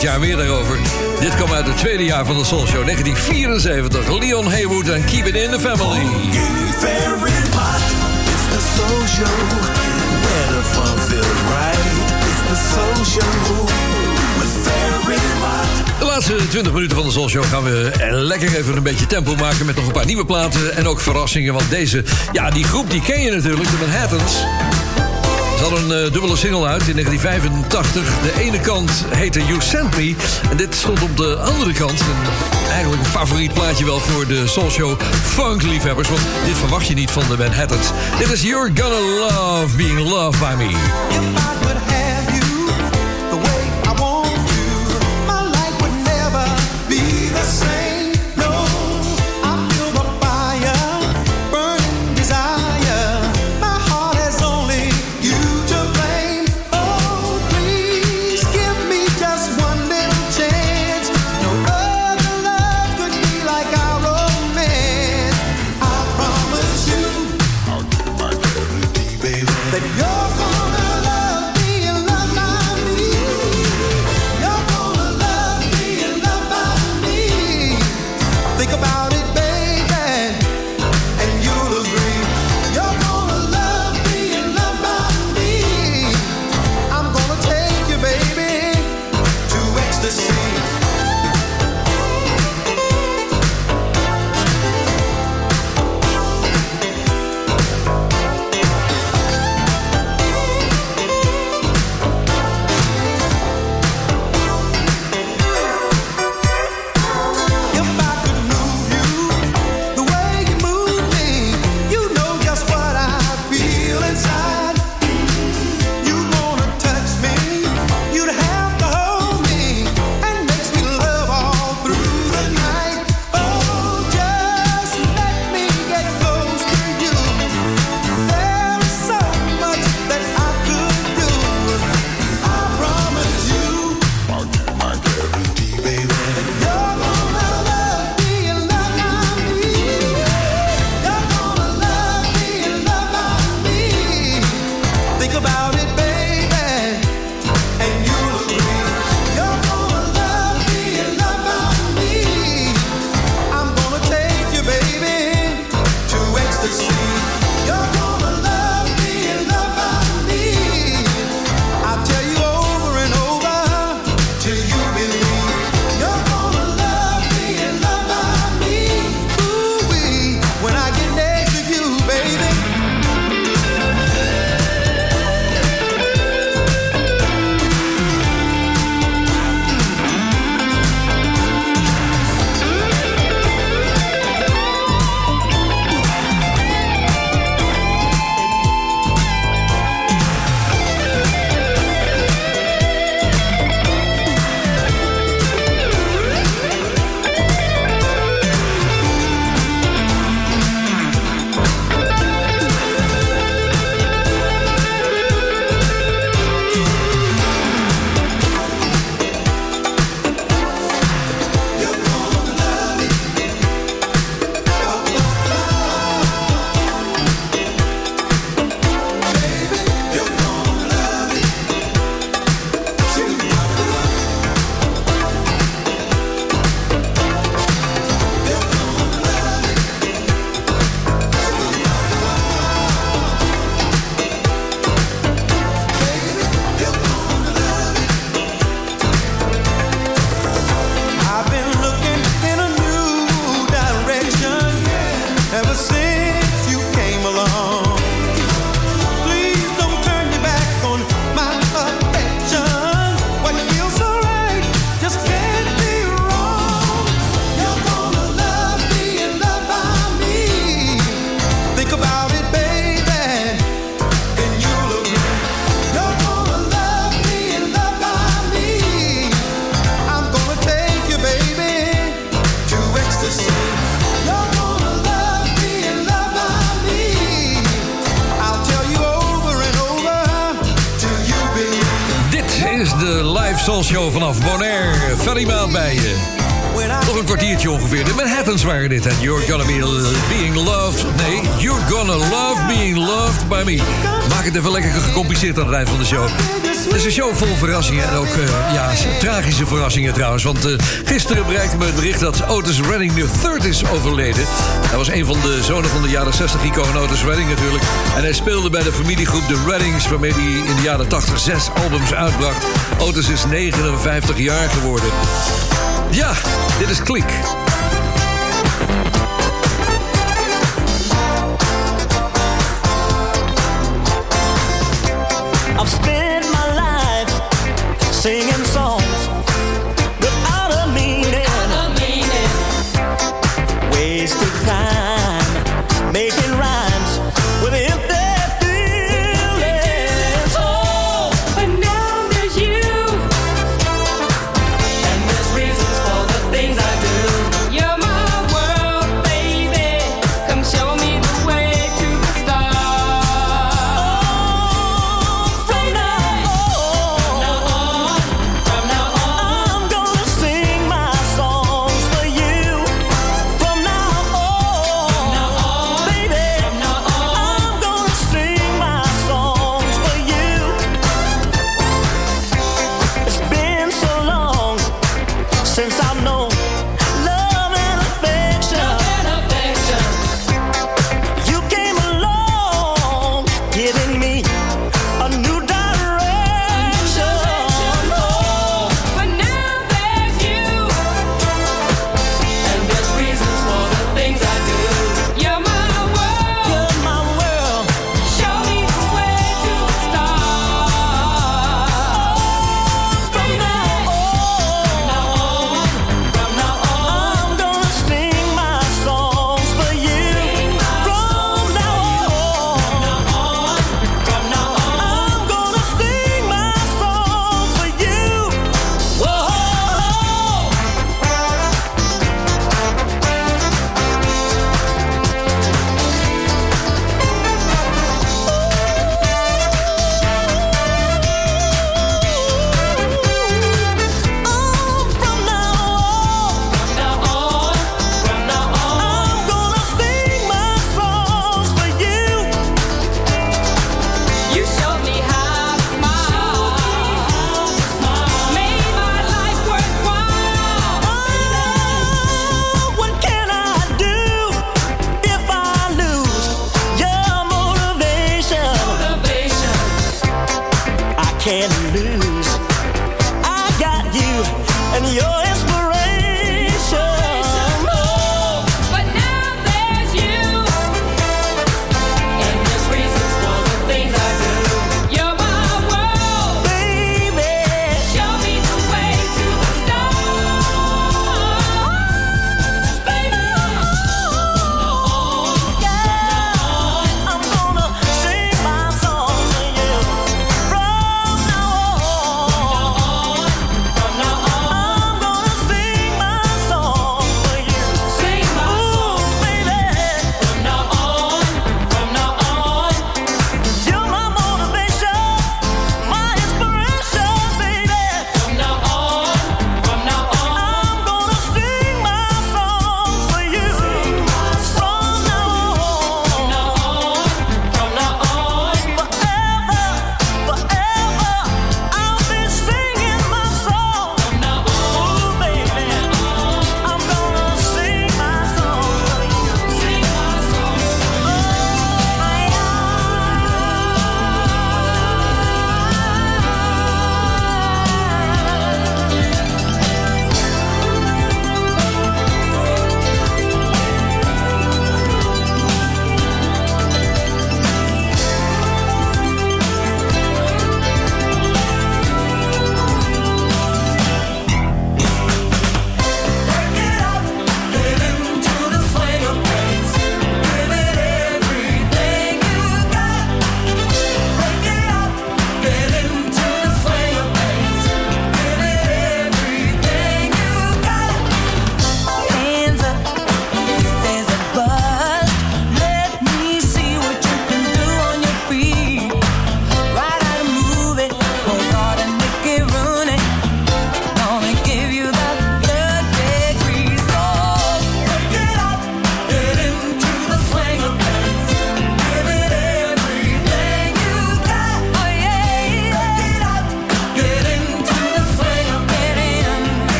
Dit meer daarover. Dit kwam uit het tweede jaar van de Soul Show, 1974. Leon Haywood en Keep It In The Family. De laatste 20 minuten van de Soul Show gaan we lekker even een beetje tempo maken... met nog een paar nieuwe platen en ook verrassingen. Want deze, ja, die groep die ken je natuurlijk, de Manhattans. Hadden een eh, dubbele single uit in 1985. De ene kant heette You Sent Me. En dit stond op de andere kant. Een, eigenlijk een favoriet plaatje wel voor de Soul Show funk-liefhebbers. Want dit verwacht je niet van de Manhattans. Dit is You're Gonna Love Being Loved By Me. Vanaf Bonaire. Ferry Maat bij je. Nog een kwartiertje ongeveer. De Manhattans waren dit. En You're gonna be being loved. Nee, You're gonna love being loved by me. Maak het even lekker gecompliceerd aan het eind van de show. Het is een show vol verrassingen. En ook eh, ja, tragische verrassingen trouwens. Want eh, gisteren bereikte me het bericht dat Otis Redding III is overleden. Hij was een van de zonen van de jaren 60 icoon Otis Redding natuurlijk. En hij speelde bij de familiegroep The Reddings... waarmee hij in de jaren 80 zes albums uitbracht. Otis is 59 jaar geworden. Ja, dit is Klik.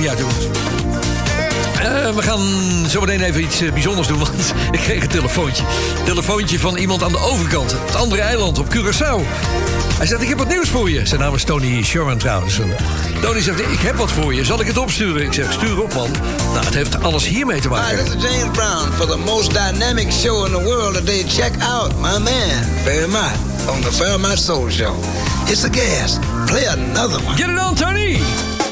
jongens. Eh, we gaan zo meteen even iets eh, bijzonders doen, want ik kreeg een telefoontje. Telefoontje van iemand aan de overkant, het andere eiland op Curaçao. Hij zegt, ik heb wat nieuws voor je. Zijn naam is Tony Sherman trouwens. Tony zegt, ik heb wat voor je. Zal ik het opsturen? Ik zeg, stuur op, man. Nou, het heeft alles hiermee te maken. This is James Brown. For the most dynamic show in the world today, check out my man, Barry on the Fairmont Soul Show. It's a gas. Play another one. Get it on, Tony!